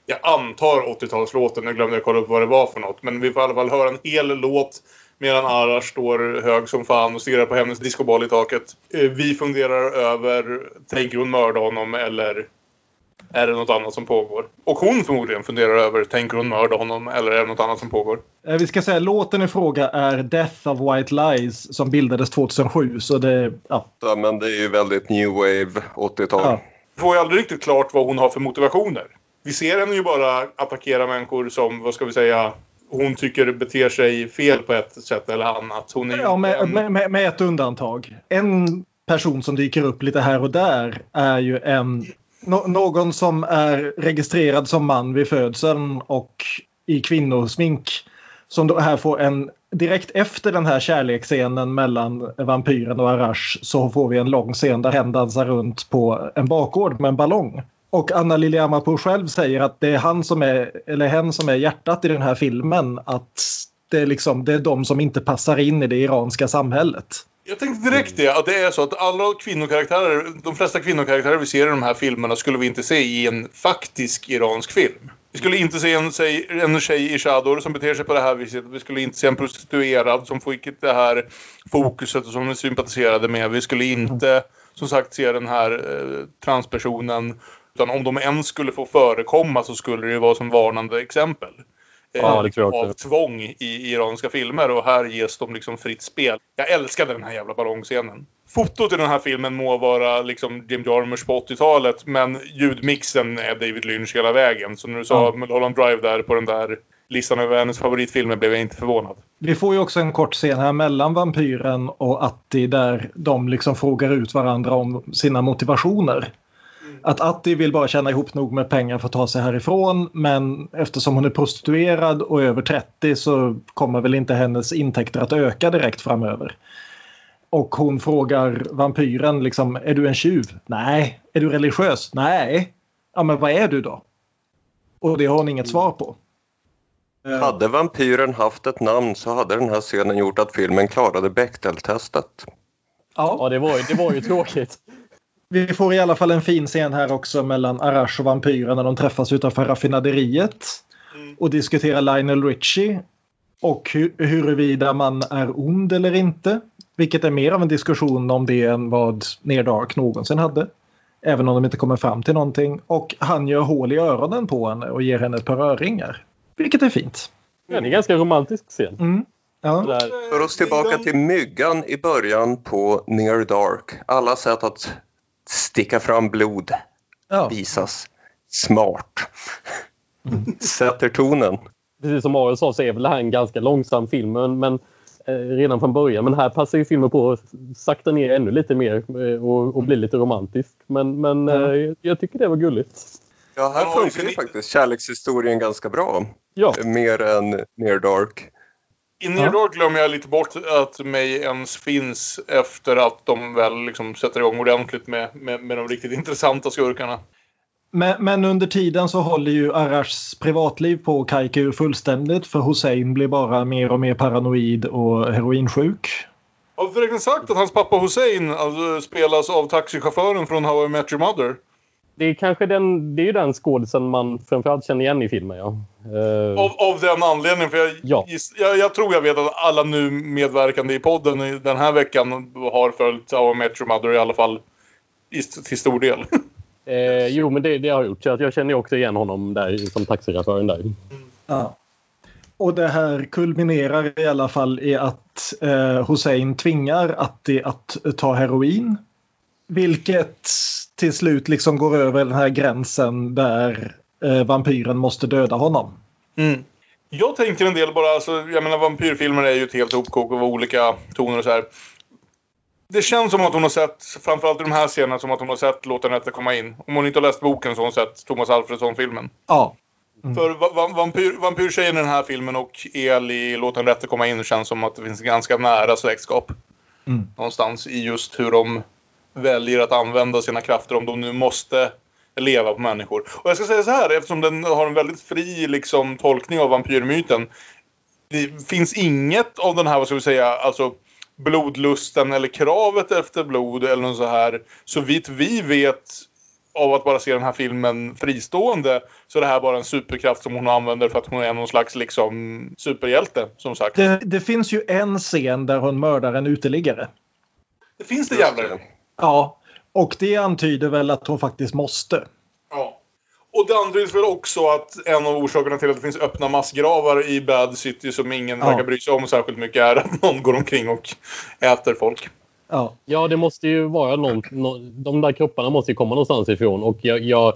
jag antar 80-talslåten, nu glömde jag kolla upp vad det var för något. Men vi får i alla fall höra en hel låt medan Arash står hög som fan och stirrar på hennes discoboll i taket. Eh, vi funderar över, tänker hon mörda honom eller är det något annat som pågår? Och hon förmodligen funderar över, tänker hon mörda honom eller är det något annat som pågår? Eh, Vi ska säga låten i fråga är Death of White Lies som bildades 2007. Så det, ja, Ja, men det är ju väldigt new wave 80-tal. Ja. får ju aldrig riktigt klart vad hon har för motivationer. Vi ser henne ju bara attackera människor som, vad ska vi säga, hon tycker beter sig fel på ett sätt eller annat. Hon är Ja, med, en- med, med, med ett undantag. En person som dyker upp lite här och där är ju en nå- någon som är registrerad som man vid födseln och i kvinnosmink. Som då här får en direkt efter den här kärleksscenen mellan vampyren och Arash så får vi en lång scen där hen dansar runt på en bakgård med en ballong. Och Anna Liliamapur själv säger att det är han som är, eller hen som är hjärtat i den här filmen. Att det är, liksom, det är de som inte passar in i det iranska samhället. Jag tänkte direkt det, att det är så att alla kvinnokaraktärer, de flesta kvinnokaraktärer vi ser i de här filmerna skulle vi inte se i en faktisk iransk film. Vi skulle inte se en, tjej- en tjej i chador som beter sig på det här viset. Vi skulle inte se en prostituerad som fick det här fokuset och som vi sympatiserade med. Vi skulle inte, som sagt, se den här eh, transpersonen. Utan om de ens skulle få förekomma så skulle det ju vara som varnande exempel. Eh, Ja, det tror jag av också. tvång i, iranska filmer och här ges de liksom fritt spel. Jag älskade den här jävla ballongscenen. Fotot i den här filmen må vara liksom Jim Jarmusch på 80-talet men ljudmixen är David Lynch hela vägen. Så när du sa Mulholland Drive där på den där listan över hennes favoritfilmer blev jag inte förvånad. Vi får ju också en kort scen här mellan vampyren och Atti där de liksom frågar ut varandra om sina motivationer. Att Atti vill bara tjäna ihop nog med pengar för att ta sig härifrån men eftersom hon är prostituerad och över 30 så kommer väl inte hennes intäkter att öka direkt framöver. Och hon frågar vampyren liksom, är du en tjuv? Nej. Är du religiös? Nej. Ja men vad är du då? Och det har hon inget svar på. Eh, Hade vampyren haft ett namn så hade den här scenen gjort att filmen klarade Bechdel-testet. ja. Ja, det var, ju- det var ju tråkigt. Vi får i alla fall en fin scen här också mellan Arash och vampyren när de träffas utanför raffinaderiet och diskuterar Lionel Richie och hu- huruvida man är ond eller inte. Vilket är mer av en diskussion om det än vad Near Dark någonsin hade. Även om de inte kommer fram till någonting. Och han gör hål i öronen på henne och ger henne ett par örringar. Vilket är fint. Ja, det är en ganska romantisk scen. Mm. Ja. För oss tillbaka till myggan i början på Near Dark. Alla sätt att sticka fram blod Ja. visas smart. Sätter tonen. Precis som Mario sa så är väl det här en ganska långsam film men, men, eh, redan från början. Men här passar ju filmen på att sakta ner ännu lite mer eh, och, och bli lite romantisk. Men, men Ja. eh, jag tycker det var gulligt. Ja, här funkar ju faktiskt kärlekshistorien ganska bra. Ja, Mer än Near Dark. I Near Dark glömmer jag lite bort att May ens finns efter att de väl liksom sätter igång ordentligt med, med, med de riktigt intressanta skurkarna. Men, men under tiden så håller ju Arashs privatliv på att kajka ur fullständigt för Hussein blir bara mer och mer paranoid och heroinsjuk. Har förresten sagt att hans pappa Hussein alltså, spelas av taxichauffören från How I Met Your Mother? Det är kanske den, det är ju den skådisen man framförallt känner igen i filmen. Ja. Eh, Av, av den anledningen, för jag, Ja. giss, jag, jag tror jag vet att alla nu medverkande i podden i den här veckan har följt How I Met Your Mother i alla fall i, till stor del. eh, jo, men det, det har jag gjort. Så att jag känner ju också igen honom där som taxichauffören där. Ja. Och det här kulminerar i alla fall i att eh, Hussein tvingar Atti att ta heroin. Vilket till slut liksom går över den här gränsen där eh, vampyren måste döda honom. Mm. Jag tänker en del bara, alltså, jag menar vampyrfilmer är ju ett helt hopkok av olika toner och så här. Det känns som att hon har sett, framförallt i de här scenerna, som att hon har sett Låt den rätte komma in. Om hon inte har läst boken så har hon sett Thomas Alfredsson-filmen. Ja, För va- va- vampyr, vampyrtjejen i den här filmen och El i Låt den rätte komma in känns som att det finns ganska nära släktskap. Mm. Någonstans i just hur de väljer att använda sina krafter om de nu måste leva på människor. Och jag ska säga så här, eftersom den har en väldigt fri liksom, tolkning av vampyrmyten. Det finns inget av den här, vad ska vi säga, alltså blodlusten eller kravet efter blod eller något så här. Så vitt vi vet av att bara se den här filmen fristående så är det här bara en superkraft som hon använder för att hon är någon slags liksom superhjälte, som sagt. Det, det, det finns ju en scen där hon mördar en uteliggare. finns det jävlar. Ja, och det antyder väl att hon faktiskt måste. Ja. Och det antyds väl också att en av orsakerna till att det finns öppna massgravar i Bad City som ingen Ja. verkar bry sig om särskilt mycket är att någon går omkring och äter folk. Ja, Ja, det måste ju vara någon, nå- de där kropparna måste ju komma någonstans ifrån. Och jag, jag,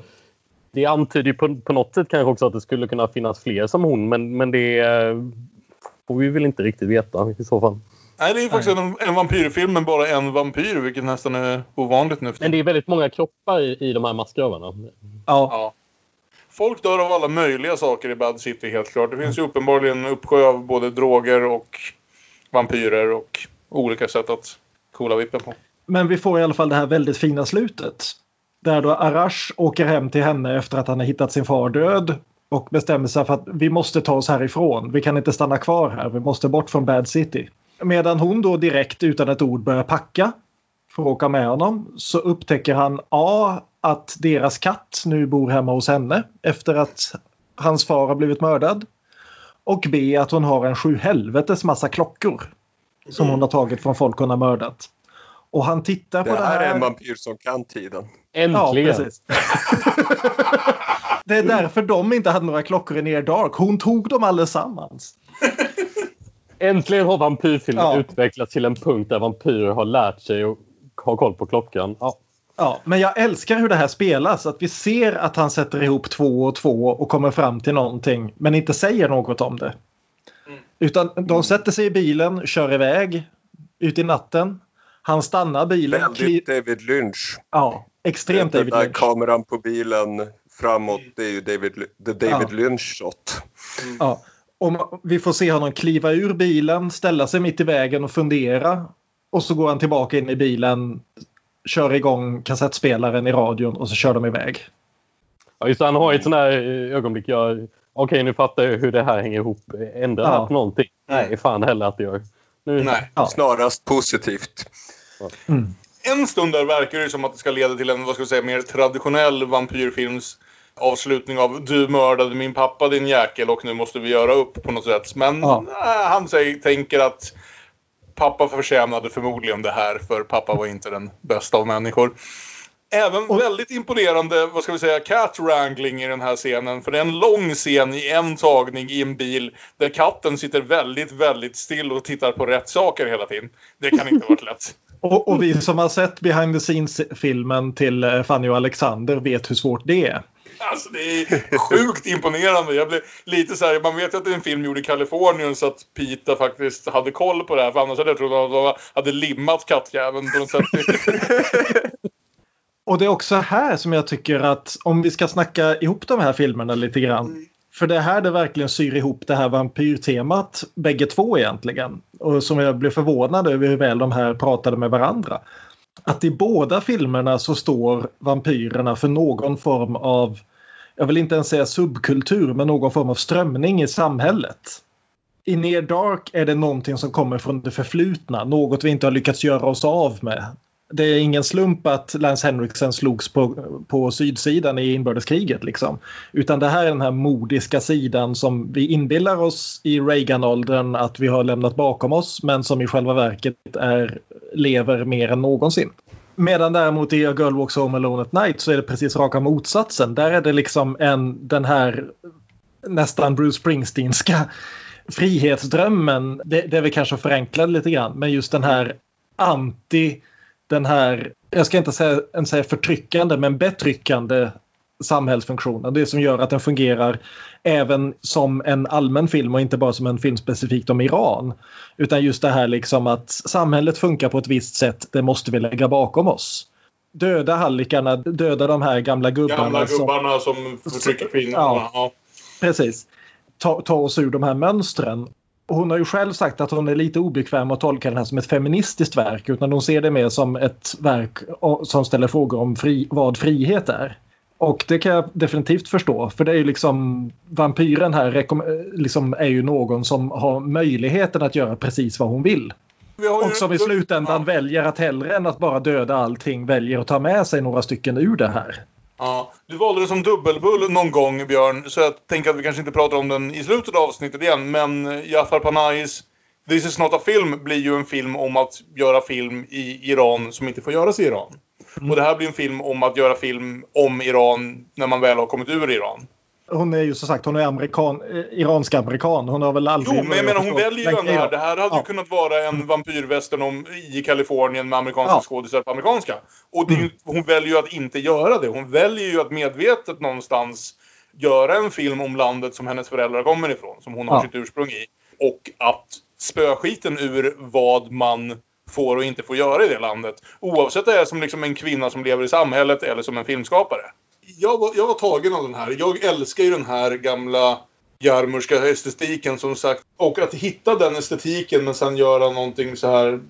det antyder ju på, på något sätt kanske också att det skulle kunna finnas fler som hon, men, men det eh, får vi väl inte riktigt veta i så fall. Nej, det är ju faktiskt en, en vampyrfilm men bara en vampyr, vilket nästan är ovanligt nu Men det är väldigt många kroppar i, i de här massgravarna. ja. Ja. Folk dör av alla möjliga saker i Bad City helt klart. Det finns ju uppenbarligen en uppsjö av både droger och vampyrer och olika sätt att coola vippen på. Men vi får i alla fall det här väldigt fina slutet. Där då Arash åker hem till henne efter att han har hittat sin far död och bestämmer sig för att vi måste ta oss härifrån. Vi kan inte stanna kvar här. Vi måste bort från Bad City. Medan hon då direkt utan ett ord börjar packa för att åka med honom så upptäcker han A. att deras katt nu bor hemma hos henne efter att hans far har blivit mördad. Och B. att hon har en sju helvetes massa klockor som hon har tagit från folk hon har mördat. Och han tittar på Det det här här. är en vampyr som kan tiden. Äntligen! Ja, precis. det är därför de inte hade några klockor i Near Dark. Hon tog dem allesammans. Äntligen har vampyrfilmen Ja. utvecklats till en punkt där vampyrer har lärt sig att ha koll på klockan. Ja. Ja, men jag älskar hur det här spelas. Att vi ser att han sätter ihop två och två och kommer fram till någonting men inte säger något om det. Utan de sätter sig i bilen, kör iväg ut i natten. Han stannar bilen. Väldigt David Lynch. Ja, extremt Den David där Lynch. kameran på bilen framåt, det är ju David, the David Ja. Lynch-shot. Ja. Ma- vi får se honom kliva ur bilen, ställa sig mitt i vägen och fundera. Och så går han tillbaka in i bilen, kör igång kassettspelaren i radion och så kör de iväg. Ja, just det, han har ett sånt här eh, ögonblick. Jag, okej, nu fattar jag hur det här hänger ihop. Ändrar Ja. på någonting? Nej, fan heller att det gör. Nu, Nej. Ja. Snarast positivt. En stund där verkar det som att det ska leda till en vad ska vi säga, mer traditionell vampyrfilms avslutning av du mördade min pappa din jäkel och nu måste vi göra upp på något sätt. Men Ja. nej, han säger, tänker att pappa förtjänade förmodligen det här för pappa var inte den bästa av människor. Även väldigt imponerande, vad ska vi säga, cat wrangling i den här scenen. För det är en lång scen i en tagning i en bil där katten sitter väldigt, väldigt still och tittar på rätt saker hela tiden. Det kan inte ha varit lätt. Och, och vi som har sett behind the scenes-filmen till eh, Fanny och Alexander vet hur svårt det är. Alltså det är sjukt imponerande. Jag blev lite så här, man vet ju att det är en film gjord i Kalifornien så att Pita faktiskt hade koll på det här. För annars hade jag trott att de hade limmat kattjäveln på något sätt. Och det är också här som jag tycker att om vi ska snacka ihop de här filmerna lite grann. För det är här det verkligen syr ihop det här vampyrtemat bägge två egentligen. Och som jag blev förvånad över hur väl de här pratade med varandra. Att i båda filmerna så står vampyrerna för någon form av, jag vill inte ens säga subkultur, men någon form av strömning i samhället. I Near Dark är det någonting som kommer från det förflutna, något vi inte har lyckats göra oss av med. Det är ingen slump att Lance Henriksen slogs på, på sydsidan i inbördeskriget. Liksom. Utan det här är den här modiska sidan som vi inbillar oss i Reagan-åldern att vi har lämnat bakom oss men som i själva verket är, lever mer än någonsin. Medan däremot i A Girl Walks Home Alone at Night så är det precis raka motsatsen. Där är det liksom en, den här nästan Bruce Springsteenska frihetsdrömmen. Det, det är väl kanske förenklad lite grann men just den här anti den här, jag ska inte säga, en säga förtryckande, men betryckande samhällsfunktionen. Det som gör att den fungerar även som en allmän film och inte bara som en film specifikt om Iran. Utan just det här liksom att samhället funkar på ett visst sätt, det måste vi lägga bakom oss. Döda hallikarna, döda de här gamla gubbarna. Gamla som- gubbarna som förtrycker kvinnorna. Ja. Precis. Ta, ta oss ur de här mönstren. Hon har ju själv sagt att hon är lite obekväm att tolka den här som ett feministiskt verk utan hon ser det mer som ett verk som ställer frågor om fri, vad frihet är. Och det kan jag definitivt förstå för det är ju liksom vampyren här liksom är ju någon som har möjligheten att göra precis vad hon vill. Och som i slutändan väljer att hellre än att bara döda allting väljer att ta med sig några stycken ur det här. Ja, du valde det som dubbelbull någon gång Björn, så jag tänker att vi kanske inte pratar om den i slutet av avsnittet igen. Men Jafar Panayis This is not a film blir ju en film om att göra film i Iran som inte får göras i Iran. Och det här blir en film om att göra film om Iran när man väl har kommit ur Iran. Hon är ju som sagt hon är amerikan, eh, iransk amerikan. Hon har väl aldrig... Jo, men jag menar hon väljer ju ändå här. Det här hade ju Ja. kunnat vara en vampyrvästern om, i Kalifornien med amerikanska Ja. skådisar på amerikanska. Och ju, hon väljer ju att inte göra det. Hon väljer ju att medvetet någonstans göra en film om landet som hennes föräldrar kommer ifrån. Som hon har Ja. sitt ursprung i. Och att spöa skiten ur vad man får och inte får göra i det landet. Oavsett det är som liksom en kvinna som lever i samhället eller som en filmskapare. Jag var, jag var tagen av den här. Jag älskar ju den här gamla jarmurska estetiken som sagt. Och att hitta den estetiken men sen göra någonting så här.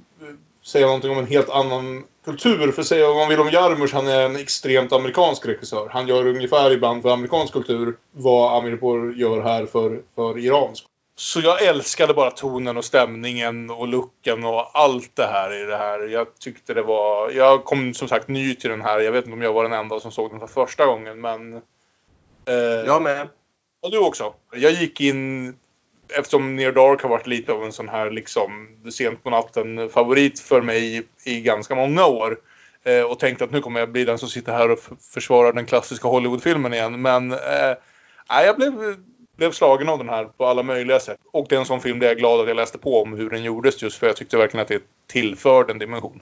Säga någonting om en helt annan kultur. För säga vad man vill om Jarmusch, han är en extremt amerikansk regissör. Han gör ungefär ibland för amerikansk kultur vad Amirpour gör här för, för iransk. Så jag älskade bara tonen och stämningen och looken och allt det här i det här. Jag tyckte det var... Jag kom som sagt ny till den här. Jag vet inte om jag var den enda som såg den för första gången men... Eh, Jag med. och du också. Jag gick in... Eftersom Near Dark har varit lite av en sån här liksom sent på natten favorit för mig i, ganska många år. Eh, och tänkte att nu kommer jag bli den som sitter här och försvarar den klassiska Hollywoodfilmen igen. Men eh, jag blev, blev slagen av den här på alla möjliga sätt. Och det är en sån film där jag är glad att jag läste på om hur den gjordes just för jag tyckte verkligen att det tillförde en dimension.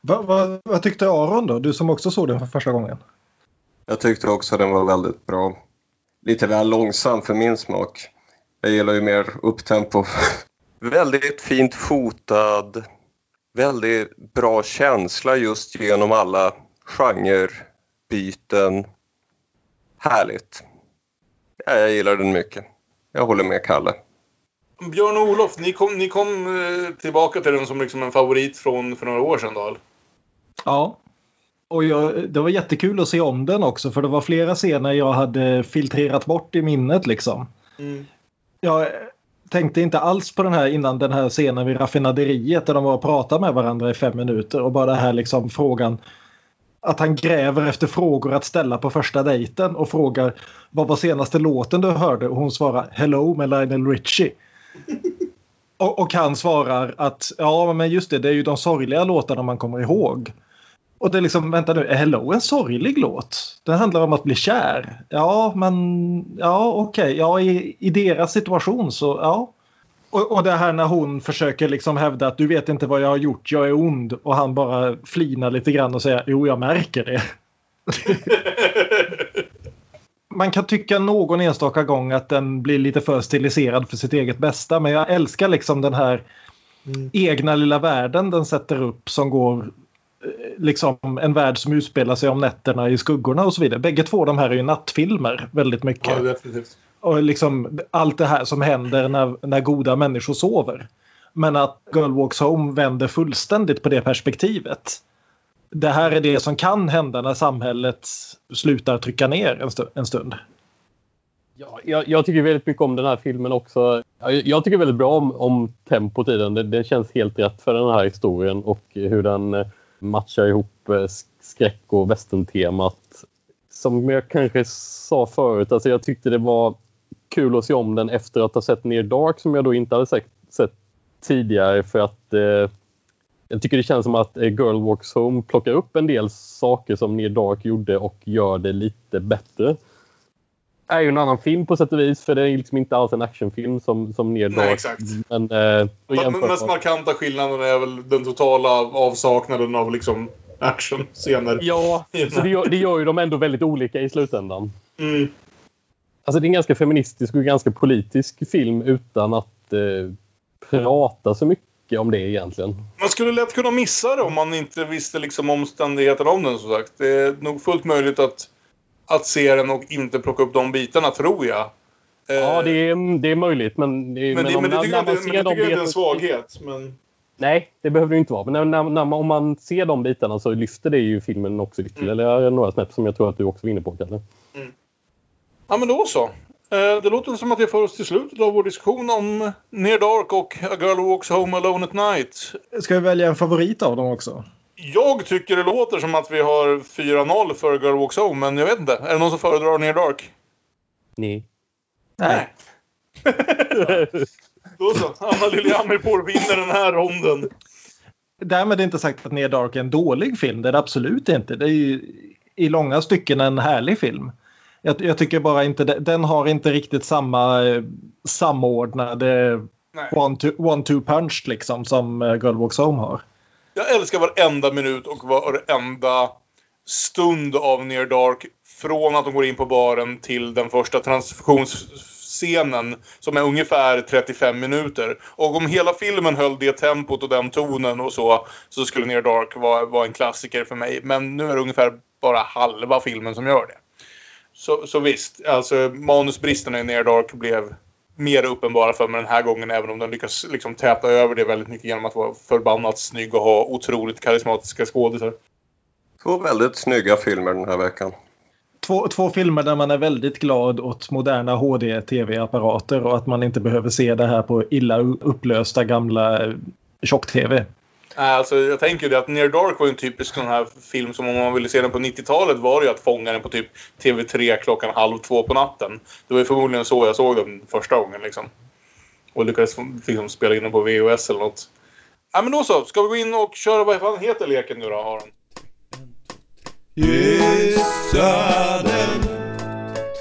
Va, va, vad tyckte Aron då? Du som också såg den för första gången. Jag tyckte också den var väldigt bra. Lite väl långsam för min smak. Jag gillar ju mer upptempo. väldigt fint fotad. Väldigt bra känsla just genom alla genrebyten. Härligt. Ja, jag gillar den mycket. Jag håller med Kalle. Björn och Olof, ni kom, ni kom eh, tillbaka till den som liksom en favorit från för några år sedan då? Ja. Och jag, det var jättekul att se om den också för det var flera scener jag hade filtrerat bort i minnet liksom. Jag tänkte inte alls på den här innan den här scenen vid raffinaderiet där de var och pratade med varandra i fem minuter och bara det här liksom frågan att han gräver efter frågor att ställa på första dejten och frågar vad var senaste låten du hörde och hon svarar Hello med Lionel Richie. Och, och han svarar att ja men just det, det är ju de sorgliga låtarna man kommer ihåg. Och det är liksom, vänta nu, är Hello en sorglig låt? Den handlar om att bli kär. Ja, men ja okej, ja i, i deras situation så ja. Och, och det här när hon försöker liksom hävda att du vet inte vad jag har gjort, jag är ond. Och han bara flinar lite grann och säger jo jag märker det. Man kan tycka någon enstaka gång att den blir lite för stiliserad för sitt eget bästa. Men jag älskar liksom den här egna lilla världen den sätter upp som går eh, liksom en värld som utspelar sig om nätterna i skuggorna och så vidare. Bägge två de här är ju nattfilmer väldigt mycket. Ja, definitivt. Och liksom allt det här som händer när, när goda människor sover. Men att Girl Walks Home vänder fullständigt på det perspektivet. Det här är det som kan hända när samhället slutar trycka ner en, stu- en stund. Ja, jag, jag tycker väldigt mycket om den här filmen också. Jag, jag tycker väldigt bra om, om tempot i den. Det, det känns helt rätt för den här historien och hur den eh, matchar ihop eh, skräck och västerntemat. Som jag kanske sa förut, alltså jag tyckte det var kul att se om den efter att ha sett Near Dark som jag då inte hade sett, sett tidigare för att eh, jag tycker det känns som att eh, Girl Walks Home plockar upp en del saker som Near Dark gjorde och gör det lite bättre. Det är ju en annan film på sätt och vis för det är liksom inte alls en actionfilm som, som Near Nej, Dark. exakt. Men, eh, jämfört mest med- markanta skillnaden är väl den totala avsaknaden av liksom actionscener. Ja, så det gör, det gör ju de ändå väldigt olika i slutändan. Mm. Alltså det är en ganska feministisk och ganska politisk film utan att eh, prata så mycket om det egentligen. Man skulle lätt kunna missa det om man inte visste liksom omständigheterna om den som sagt. Det är nog fullt möjligt att, att se den och inte plocka upp de bitarna tror jag. Eh, Ja, det är, det är möjligt men... det- men, men tycker jag, inte- men ser det de tycker jag inte är en svaghet. Men... Nej, det behöver det inte vara. Men när, när, när om man ser de bitarna så lyfter det ju filmen också ytterligare några snäpp som jag tror att du också var inne på, Kalle. Ja, men då så. Eh, Det låter som att vi för oss till slutet av vår diskussion om Near Dark och A Girl Walks Home Alone at Night. Ska vi välja en favorit av dem också? Jag tycker det låter som att vi har 4-0 för A Girl Walks Home, men jag vet inte. Är det någon som föredrar Near Dark? Nej. Nej. Då så. Anna Liljehammer vinner den här ronden. Därmed inte sagt att Near Dark är en dålig film. Det är det absolut inte. Det är ju i långa stycken en härlig film. Jag, jag tycker bara inte den har inte riktigt samma eh, samordnade one-two one two punch liksom som eh, Girl Walks Home har. Jag älskar varenda minut och varenda stund av Near Dark. Från att de går in på baren till den första transfusionsscenen som är ungefär 35 minuter. Och om hela filmen höll det tempot och den tonen och så, så skulle Near Dark vara, vara en klassiker för mig. Men nu är det ungefär bara halva filmen som gör det. Så, så visst, alltså manusbristerna i Near Dark blev mer uppenbara för mig den här gången även om den lyckas liksom täta över det väldigt mycket genom att vara förbannat snygg och ha otroligt karismatiska skådisar. Två väldigt snygga filmer den här veckan. två, två filmer där man är väldigt glad åt moderna HD-tv-apparater och att man inte behöver se det här på illa upplösta gamla tjock-tv. Nej, Alltså, jag tänker det att Near Dark var ju en typisk sån här film som om man ville se den på 90-talet var det ju att fånga den på typ TV3 klockan halv två på natten. Det var ju förmodligen så jag såg den första gången liksom. Och lyckades liksom spela in den på VHS eller något. Ja men då så, ska vi gå in och köra vad fan heter leken nu då Aron? Gissa den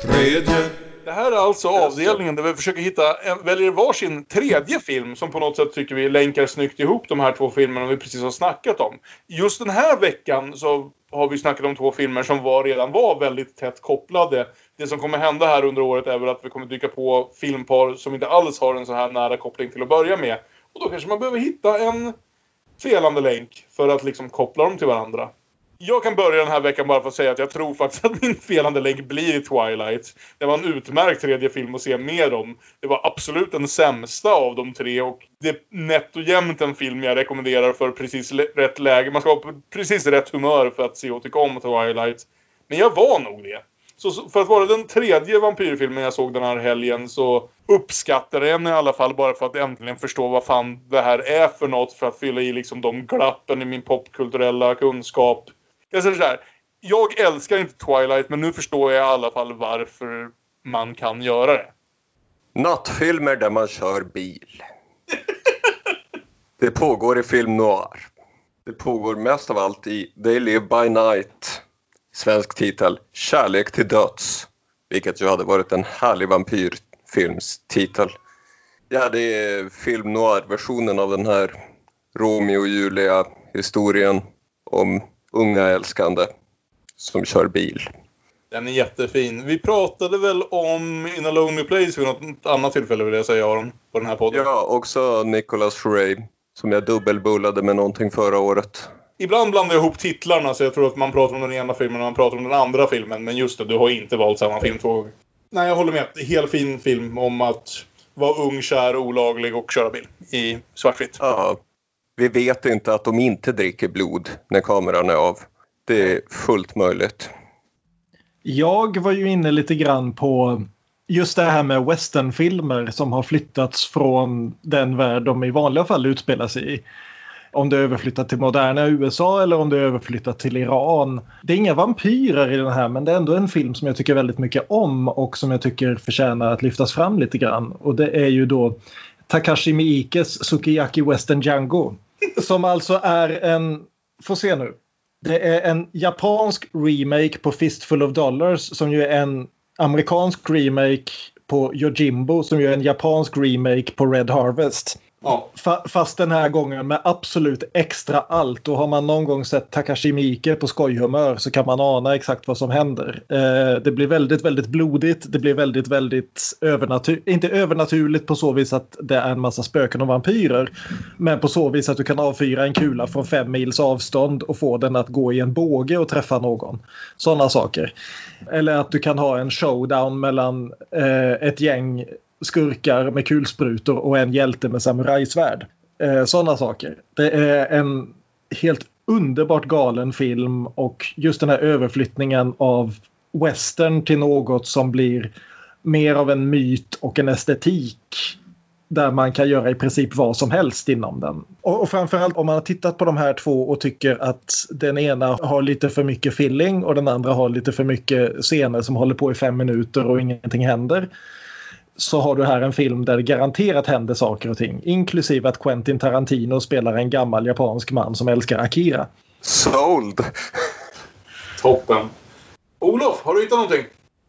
tredje det här är alltså avdelningen där vi försöker hitta, väljer varsin tredje film som på något sätt tycker vi länkar snyggt ihop de här två filmerna vi precis har snackat om. Just den här veckan så har vi snackat om två filmer som var, redan var väldigt tätt kopplade. Det som kommer hända här under året är väl att vi kommer dyka på filmpar som inte alls har en så här nära koppling till att börja med. Och då kanske man behöver hitta en felande länk för att liksom koppla dem till varandra. Jag kan börja den här veckan bara för att säga att jag tror faktiskt att min felande länk blir Twilight. Det var en utmärkt tredje film att se mer om. Det var absolut den sämsta av de tre och det är nätt och jämnt en film jag rekommenderar för precis rätt läge. Man ska vara på precis rätt humör för att se och tycka om Twilight. Men jag var nog det. Så för att vara den tredje vampyrfilmen jag såg den här helgen så uppskattar jag den i alla fall bara för att äntligen förstå vad fan det här är för något för att fylla i liksom de glappen i min popkulturella kunskap. Jag säger så här. Jag älskar inte Twilight men nu förstår jag i alla fall varför man kan göra det. Nattfilmer där man kör bil. Det pågår i film noir. Det pågår mest av allt i They Live By Night. Svensk titel Kärlek till döds. Vilket ju hade varit en härlig vampyrfilmstitel. Ja, det är film noir-versionen av den här Romeo och Julia-historien om unga älskande som kör bil. Den är jättefin. Vi pratade väl om In a Lonely Place vid något annat tillfälle vill jag säga Aron, på den här podden. Ja, också Nicholas Ray som jag dubbelbullade med någonting förra året. Ibland blandar jag ihop titlarna så jag tror att man pratar om den ena filmen och man pratar om den andra filmen. Men just det, du har inte valt samma film två gånger. Nej, jag håller med. Helt fin film om att vara ung, kär, olaglig och köra bil i svartvitt. Ja, vi vet inte att de inte dricker blod när kameran är av. Det är fullt möjligt. Jag var ju inne lite grann på just det här med westernfilmer som har flyttats från den värld de i vanliga fall utspelar sig i. Om det är överflyttat till moderna USA eller om det är överflyttat till Iran. Det är inga vampyrer i den här men det är ändå en film som jag tycker väldigt mycket om och som jag tycker förtjänar att lyftas fram lite grann. Och det är ju då Takashi Miikes Sukiyaki Western Django. Som alltså är en, får se nu. Det är en japansk remake på Fistful of Dollars som ju är en amerikansk remake på Yojimbo som ju är en japansk remake på Red Harvest. Ja. Fa- Fast den här gången med absolut extra allt. Och har man någon gång sett Takashi Miike på skojhumör så kan man ana exakt vad som händer. Eh, det blir väldigt, väldigt blodigt. Det blir väldigt, väldigt övernaturligt. Inte övernaturligt på så vis att det är en massa spöken och vampyrer. Men på så vis att du kan avfyra en kula från fem mils avstånd och få den att gå i en båge och träffa någon. Sådana saker. Eller att du kan ha en showdown mellan eh, ett gäng skurkar med kulsprutor och en hjälte med samurajsvärd. Eh, Sådana saker. Det är en helt underbart galen film och just den här överflyttningen av western till något som blir mer av en myt och en estetik där man kan göra i princip vad som helst inom den. Och, och framförallt om man har tittat på de här två och tycker att den ena har lite för mycket filling och den andra har lite för mycket scener som håller på i fem minuter och ingenting händer så har du här en film där det garanterat händer saker och ting. Inklusive att Quentin Tarantino spelar en gammal japansk man som älskar Akira. Sold! Toppen. Olof, har du hittat någonting?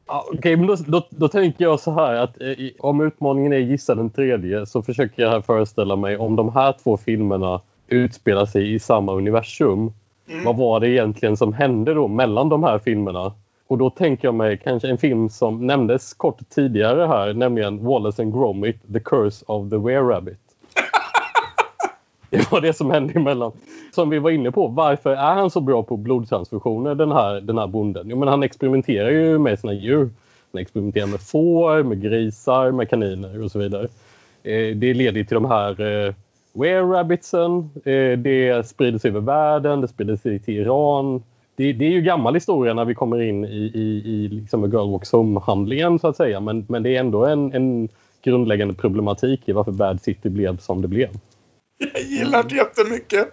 Ja, Okej, men då, då, då tänker jag så här att eh, om utmaningen är gissa den tredje så försöker jag här föreställa mig om de här två filmerna utspelar sig i samma universum. Vad var det egentligen som hände då mellan de här filmerna? Och då tänker jag mig kanske en film som nämndes kort tidigare här, nämligen Wallace and Gromit, The Curse of the Were-Rabbit. Det var det som hände emellan. Som vi var inne på, varför är han så bra på blodtransfusioner den här, den här bonden? Jo, men han experimenterar ju med sina djur. Han experimenterar med får, med grisar, med kaniner och så vidare. Eh, det leder till de här eh, were-rabbitsen. Eh, det sprider sig över världen, det sprider sig till Iran. Det, det är ju gammal historia när vi kommer in i, i, i liksom Girl Walks Home-handlingen så att säga. Men, men det är ändå en, en grundläggande problematik i varför Bad City blev som det blev. Jag gillar det jättemycket.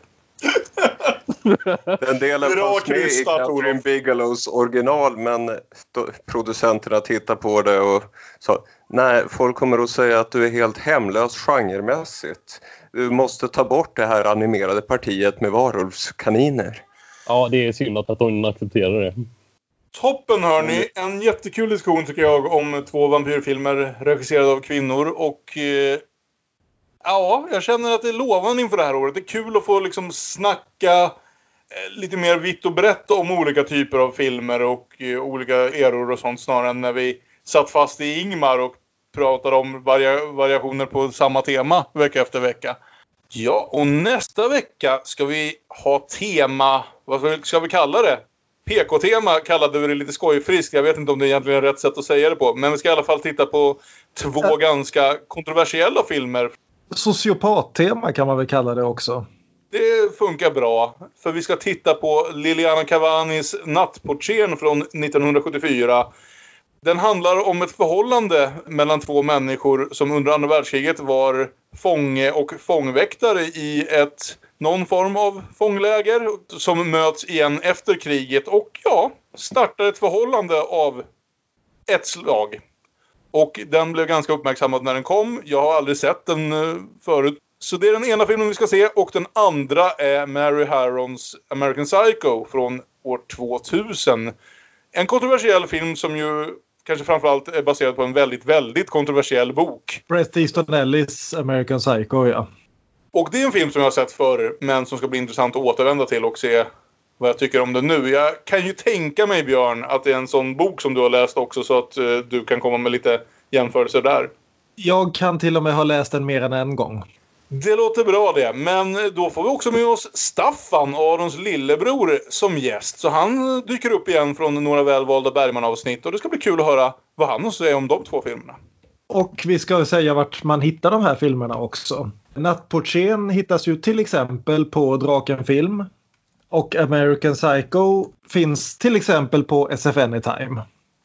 Den delen Bra fanns med i Catherine. Bigelows original men då, producenterna tittade på det och sa nej, folk kommer att säga att du är helt hemlös genremässigt. Du måste ta bort det här animerade partiet med varulvskaniner. Ja, det är synd att, hon accepterar det. Toppen hörni! En jättekul diskussion tycker jag om två vampyrfilmer regisserade av kvinnor och eh, ja, jag känner att det är lovande inför det här året. Det är kul att få liksom snacka eh, lite mer vitt och brett om olika typer av filmer och eh, olika eror och sånt snarare än när vi satt fast i Ingmar och pratade om varia variationer på samma tema vecka efter vecka. Ja, och nästa vecka ska vi ha tema, vad ska vi- kalla det? PK-tema kallade vi det lite skojfriskt. Jag vet inte om det egentligen är rätt sätt att säga det på. Men vi ska i alla fall titta på två ganska kontroversiella filmer. Sociopattema kan man väl kalla det också. Det funkar bra. För vi ska titta på Liliana Cavanis Nattportieren från 1974. Den handlar om ett förhållande mellan två människor som under andra världskriget var fånge och fångväktare i ett någon form av fångläger som möts igen efter kriget och ja, startar ett förhållande av ett slag. Och den blev ganska uppmärksammad när den kom. Jag har aldrig sett den eh, förut. Så det är den ena filmen vi ska se och den andra är Mary Harrons American Psycho från år 2000. En kontroversiell film som ju kanske framförallt är baserad på en väldigt, väldigt kontroversiell bok. Bret Easton Ellis American Psycho, ja. Och det är en film som jag har sett förr, men som ska bli intressant att återvända till och se vad jag tycker om den nu. Jag kan ju tänka mig, Björn, att det är en sån bok som du har läst också så att eh, du kan komma med lite jämförelser där. Jag kan till och med ha läst den mer än en gång. Det låter bra det, men då får vi också med oss Staffan, Arons lillebror, som gäst. Så han dyker upp igen från några välvalda Bergman-avsnitt och det ska bli kul att höra vad han har säga om de två filmerna. Och vi ska säga vart man hittar de här filmerna också. Nattportieren hittas ju till exempel på Draken Film. Och American Psycho finns till exempel på SF Anytime.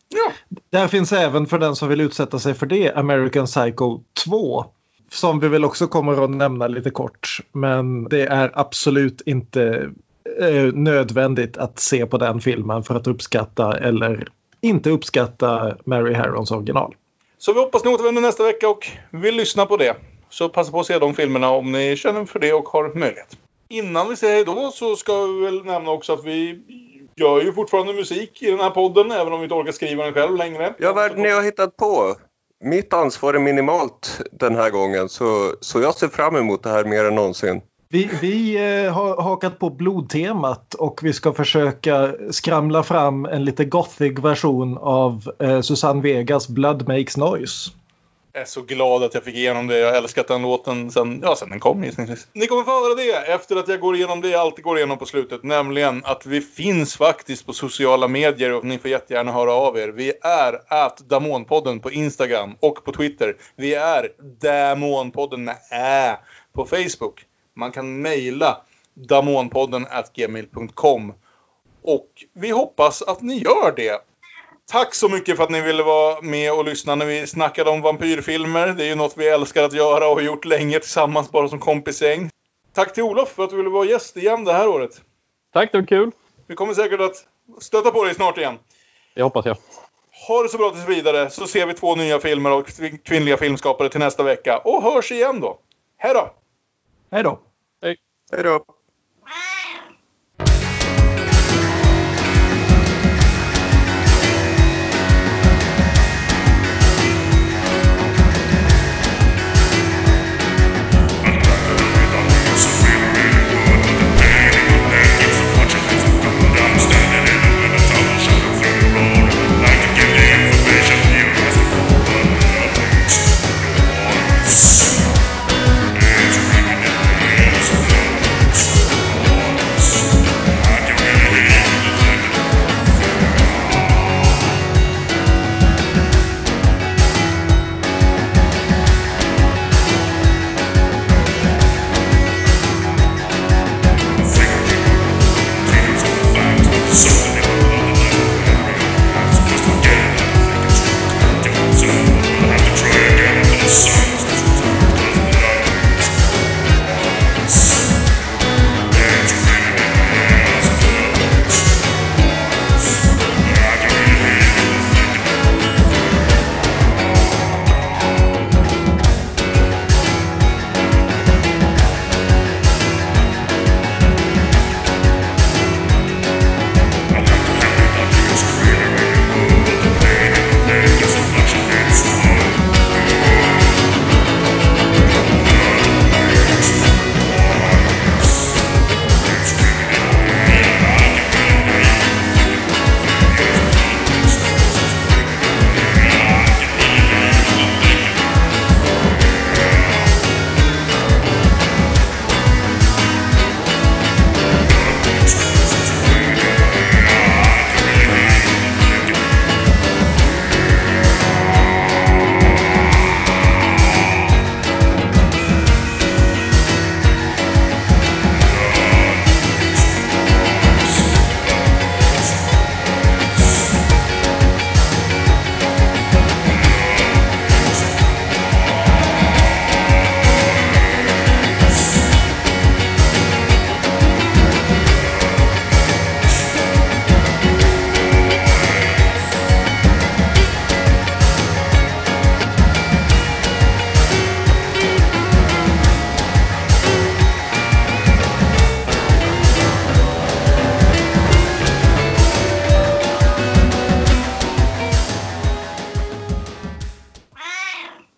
Ja. Där finns även för den som vill utsätta sig för det American Psycho 2. Som vi väl också kommer att nämna lite kort. Men det är absolut inte eh, nödvändigt att se på den filmen för att uppskatta eller inte uppskatta Mary Harrons original. Så vi hoppas ni återvänder nästa vecka och vill lyssna på det. Så passa på att se de filmerna om ni känner för det och har möjlighet. Innan vi säger då så ska vi väl nämna också att vi gör ju fortfarande musik i den här podden även om vi inte orkar skriva den själv längre. Ja, vad är det ni har hittat på? Mitt ansvar är minimalt den här gången så, så jag ser fram emot det här mer än någonsin. Vi, vi eh, har hakat på blodtemat och vi ska försöka skramla fram en lite gothic version av eh, Susanne Vegas Blood Makes Noise. Jag är så glad att jag fick igenom det. Jag har älskat den låten sen, ja, sen den kom gissningsvis. Ni kommer få höra det efter att jag går igenom det jag alltid går igenom på slutet. Nämligen att vi finns faktiskt på sociala medier och ni får jättegärna höra av er. Vi är at Damonpodden på Instagram och på Twitter. Vi är Damonpodden med Ä på Facebook. Man kan mejla damonpodden at gmail.com. Och vi hoppas att ni gör det. Tack så mycket för att ni ville vara med och lyssna när vi snackade om vampyrfilmer. Det är ju något vi älskar att göra och har gjort länge tillsammans bara som kompisgäng. Tack till Olof för att du ville vara gäst igen det här året. Tack, det var kul. Vi kommer säkert att stöta på dig snart igen. Det hoppas jag. Ha det så bra tills vidare så ser vi två nya filmer och kvinnliga filmskapare till nästa vecka. Och hörs igen då. Hej då! Hej då! Hej då!